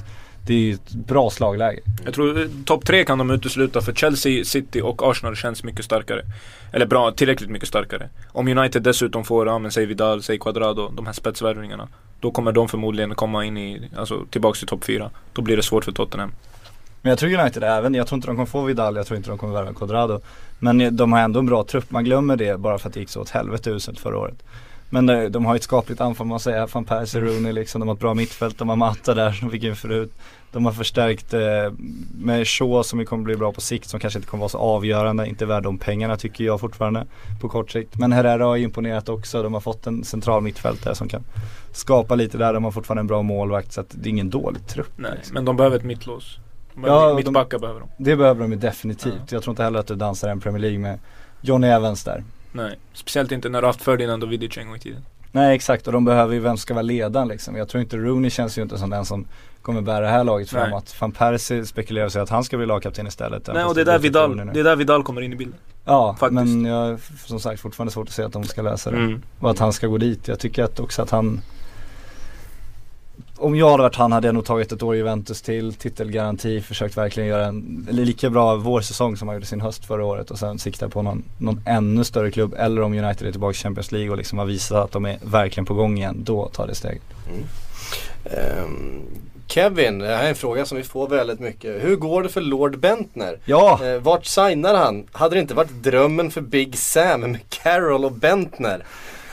Det är ju ett bra slagläge. Jag tror eh, topp tre kan de utesluta för Chelsea, City och Arsenal känns mycket starkare. Eller bra, tillräckligt mycket starkare. Om United dessutom får, ja men säg Vidal, säg Quadrado, de här spetsvärvningarna. Då kommer de förmodligen komma in i, alltså tillbaks till topp fyra. Då blir det svårt för Tottenham. Men jag tror United även, jag tror inte de kommer få Vidal, jag tror inte de kommer värva Quadrado. Men de har ändå en bra trupp, man glömmer det bara för att det gick så åt helvete uselt förra året. Men de, de har ett skapligt anfall man säga, van Persie, Rooney liksom, de har ett bra mittfält, de har Mata där som fick in förut. De har förstärkt eh, med Shaw som kommer bli bra på sikt, som kanske inte kommer vara så avgörande, inte värd de pengarna tycker jag fortfarande på kort sikt. Men Herrera har imponerat också, de har fått en central mittfältare som kan skapa lite där, de har fortfarande en bra målvakt så att det är ingen dålig trupp. Nej, liksom. men de behöver ett mittlås. Ja, mittbackar behöver de. Det behöver de ju definitivt. Jag tror inte heller att du dansar en Premier League med Johnny Evans där. Nej, speciellt inte när du haft Ferdinand och Vidic en gång i tiden. Nej exakt och de behöver ju vem ska vara ledaren liksom. Jag tror inte Rooney känns ju inte som den som kommer bära det här laget Nej. framåt. Van Persie spekulerar sig att han ska bli lagkapten istället. Nej och det är där Vidal, det är där Vidal kommer in i bilden. Ja faktiskt. men jag har som sagt fortfarande svårt att se att de ska lösa det. Mm. Och att han ska gå dit. Jag tycker att också att han om jag hade varit han hade jag nog tagit ett år i Juventus till, titelgaranti, försökt verkligen göra en lika bra vårsäsong som han gjorde sin höst förra året och sen sikta på någon, någon ännu större klubb eller om United är tillbaka i Champions League och liksom har visat att de är verkligen på gång igen, då tar det steg. Ehm, Kevin, det här är en fråga som vi får väldigt mycket. Hur går det för Lord Bentner? Ja! Eh, vart signar han? Hade det inte varit drömmen för Big Sam med Carroll och Bentner?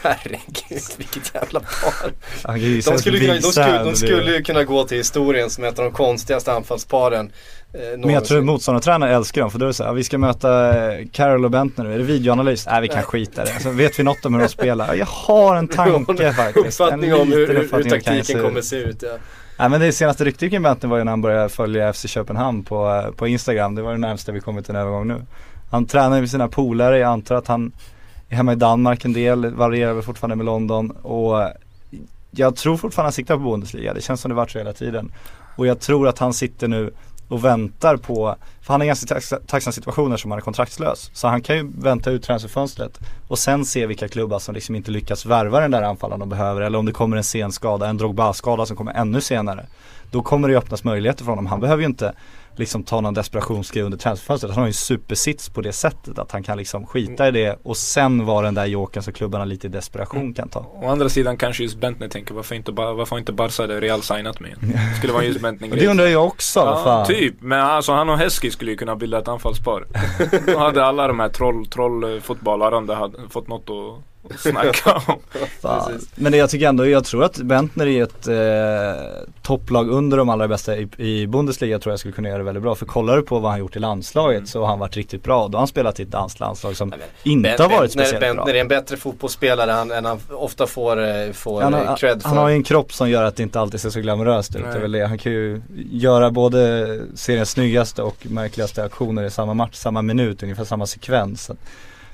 Herregud, vilket jävla par. Ju De skulle, kunna, de, skulle, de skulle ju kunna gå till historien som ett av de konstigaste anfallsparen. Eh, Men jag tror motståndartränare älskar dem för då är det så här, ja, vi ska möta eh, Carol och Bentner nu, är det videoanalys? Nej vi kan skita det. Alltså, vet vi något om hur de spelar? Jag har en tanke faktiskt. Uppfattning om hur, hur, hur taktiken kommer se ut. Ja. Nej men det senaste ryktet kring Bentner var ju när han började följa FC Köpenhamn på, eh, på Instagram. Det var det närmaste vi kommit till en övergång nu. Han tränar med sina polare, jag antar att han hemma i Danmark en del, varierar väl fortfarande med London och jag tror fortfarande han siktar på Bundesliga, det känns som det varit så hela tiden. Och jag tror att han sitter nu och väntar på, för han är i ganska tacksam situation som han är kontraktslös. Så han kan ju vänta ut transferfönstret och sen se vilka klubbar som liksom inte lyckas värva den där anfallaren de behöver eller om det kommer en sen skada, en Drogba-skada som kommer ännu senare. Då kommer det ju öppnas möjligheter för honom. Han behöver ju inte liksom ta någon desperationsgrej under transferfönstret. Han har ju en supersits på det sättet att han kan liksom skita i det och sen vara den där jokern som klubbarna lite i desperation kan ta. Å andra sidan kanske just Bentner tänker varför inte, varför inte Barca eller Real signat mig? Det skulle vara just Bentner det undrar jag också, Ja, fan. typ. Men alltså han och Heskey skulle ju kunna bilda ett anfallspar. Då hade alla de här troll, trollfotbollare hade fått något att att snacka om. Men det jag tycker ändå, jag tror att Bentner är ett eh, topplag under de allra bästa i, i Bundesliga tror jag skulle kunna göra det väldigt bra. För kollar du på vad han gjort i landslaget Mm. så har han varit riktigt bra. Då har han spelat i ett danskt landslag som Nej, inte Ben- har varit Bentner, speciellt Bentner bra. är en bättre fotbollsspelare än, än han ofta får, eh, får Han, eh, har, cred för. han har ju en kropp som gör att det inte alltid ser så glamoröst ut. Det är väl det. Han kan ju göra både seriens snyggaste och märkligaste aktioner i samma match, samma minut, ungefär samma sekvens.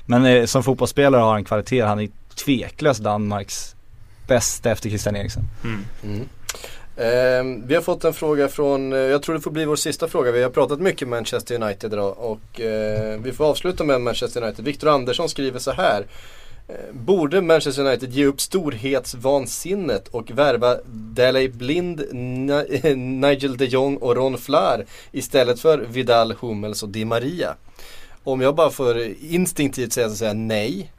Men eh, som fotbollsspelare har han kvalitet, han är tveklöst Danmarks bästa efter Christian Eriksen. Mm. Mm. Ehm, vi har fått en fråga från, eh, jag tror det får bli vår sista fråga. Vi har pratat mycket Manchester United idag och eh, vi får avsluta med Manchester United. Viktor Andersson skriver så här. Eh, Borde Manchester United ge upp storhetsvansinnet och värva Daley Blind, Ni- Nigel de Jong och Ron Flair istället för Vidal, Hummels och Di Maria? Om jag bara får instinktivt säga så säger jag nej.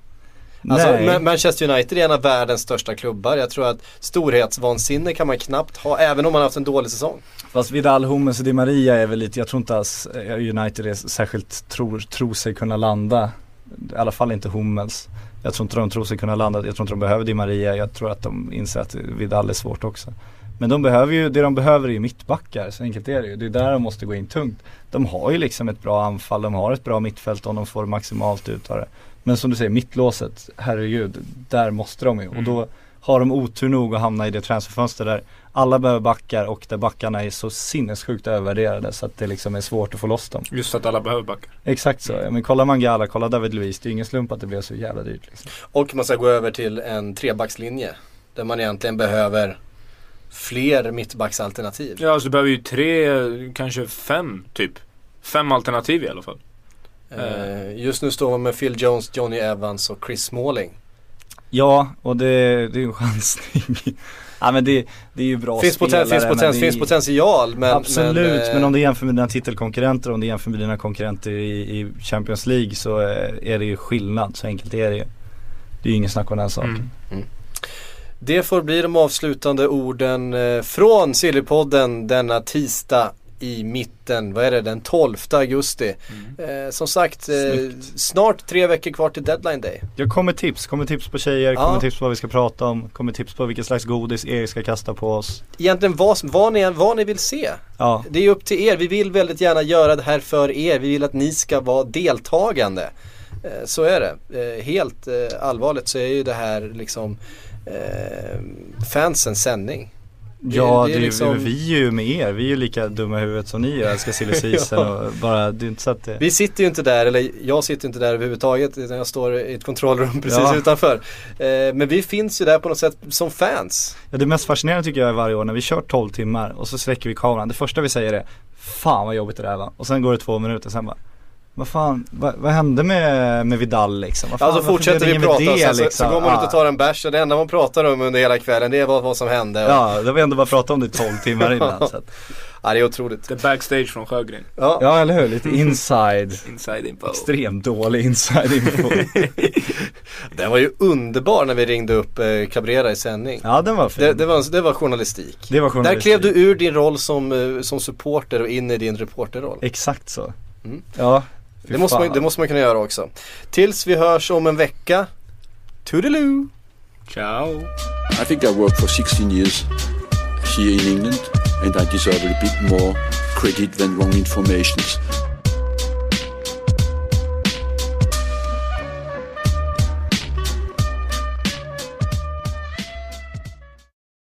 Alltså, Nej. Manchester United är en av världens största klubbar. Jag tror att storhetsvansinne kan man knappt ha, även om man har haft en dålig säsong. Fast Vidal, Hummels och Di Maria är väl lite, jag tror inte alls eh, United är särskilt tror, tror sig kunna landa. I alla fall inte Hummels. Jag tror inte de tror sig kunna landa, jag tror inte de behöver Di Maria. Jag tror att de inser att Vidal är svårt också. Men de behöver ju, det de behöver är ju mittbackar, så enkelt är det ju. Det är där de måste gå in tungt. De har ju liksom ett bra anfall, de har ett bra mittfält om de får maximalt ut av det. Men som du säger, mittlåset, herregud, där måste de ju. Och då har de otur nog att hamna i det transferfönster där alla behöver backar och där backarna är så sinnessjukt övervärderade så att det liksom är svårt att få loss dem. Just att alla behöver backar. Exakt så, ja, men kolla Mangala, kolla David Luiz, det är ju ingen slump att det blev så jävla dyrt liksom. Och man ska gå över till en trebackslinje. Där man egentligen behöver fler mittbacksalternativ. Ja, alltså du behöver ju tre, kanske fem typ. Fem alternativ i alla fall. Eh, just nu står man med Phil Jones, Johnny Evans och Chris Smalling. Ja, och det, det är ju en chansning. ja men det, det är ju bra Finns, spelare poten, finns, men poten, det är- finns potential men Absolut, men, men, eh, om du jämför med dina titelkonkurrenter, om du jämför med dina konkurrenter i, i Champions League så eh, är det ju skillnad, så enkelt är det ju. Det är ju ingen snack om den saken. Mm. Det får bli de avslutande orden eh, från Sillypodden denna tisdag i mitten, vad är det, den 12 augusti. Eh, som sagt, eh, snart tre veckor kvar till deadline day. Jag kommer tips, kommer tips på tjejer, Ja. kommer tips på vad vi ska prata om, kommer tips på vilket slags godis Erik ska kasta på oss. Egentligen vad, vad, ni, vad ni vill se. Ja, Det är upp till er. Vi vill väldigt gärna göra det här för er. Vi vill att ni ska vara deltagande. Eh, Så är det. Eh, Helt eh, allvarligt så är ju det här liksom eh, fansens sändning. Det- ja det är liksom- vi är ju med er, vi är ju lika dumma i huvudet som ni är, älskar silly Ja. och bara, det är inte så att det Vi sitter ju inte där, eller jag sitter inte där överhuvudtaget utan jag står i ett kontrollrum precis Ja. utanför. Eh, Men vi finns ju där på något sätt som fans. Ja, det mest fascinerande tycker jag är varje år när vi kör 12 timmar och så släcker vi kameran. Det första vi säger är Fan vad jobbigt det där var. Och sen går det två minuter sen bara Vad fan, vad, vad hände med, med Vidal liksom? Vad fan, Alltså fortsätter det vi prata det, så, så liksom? går man ut och tar en bärs och det enda man pratar om under hela kvällen det är vad, vad som hände. Och, Ja, då har vi ändå bara pratat om det i 12 timmar innan så att, ja, det är otroligt. Det är backstage från Sjögren. Ja. Ja eller hur, lite inside Inside info. Extremt dålig inside info Den var ju underbar när vi ringde upp eh, Cabrera i sändning. Ja den var fin Det, det, var, det var journalistik. Det var Där journalistik. klev du ur din roll som, eh, som supporter och in i din reporterroll. Exakt så Mm. Ja Det måste, man, det måste man kunna göra också. Tills vi hörs om en vecka. Toodaloo! Ciao. I think I worked for 16 years here in England and I deserve a bit more credit than wrong information.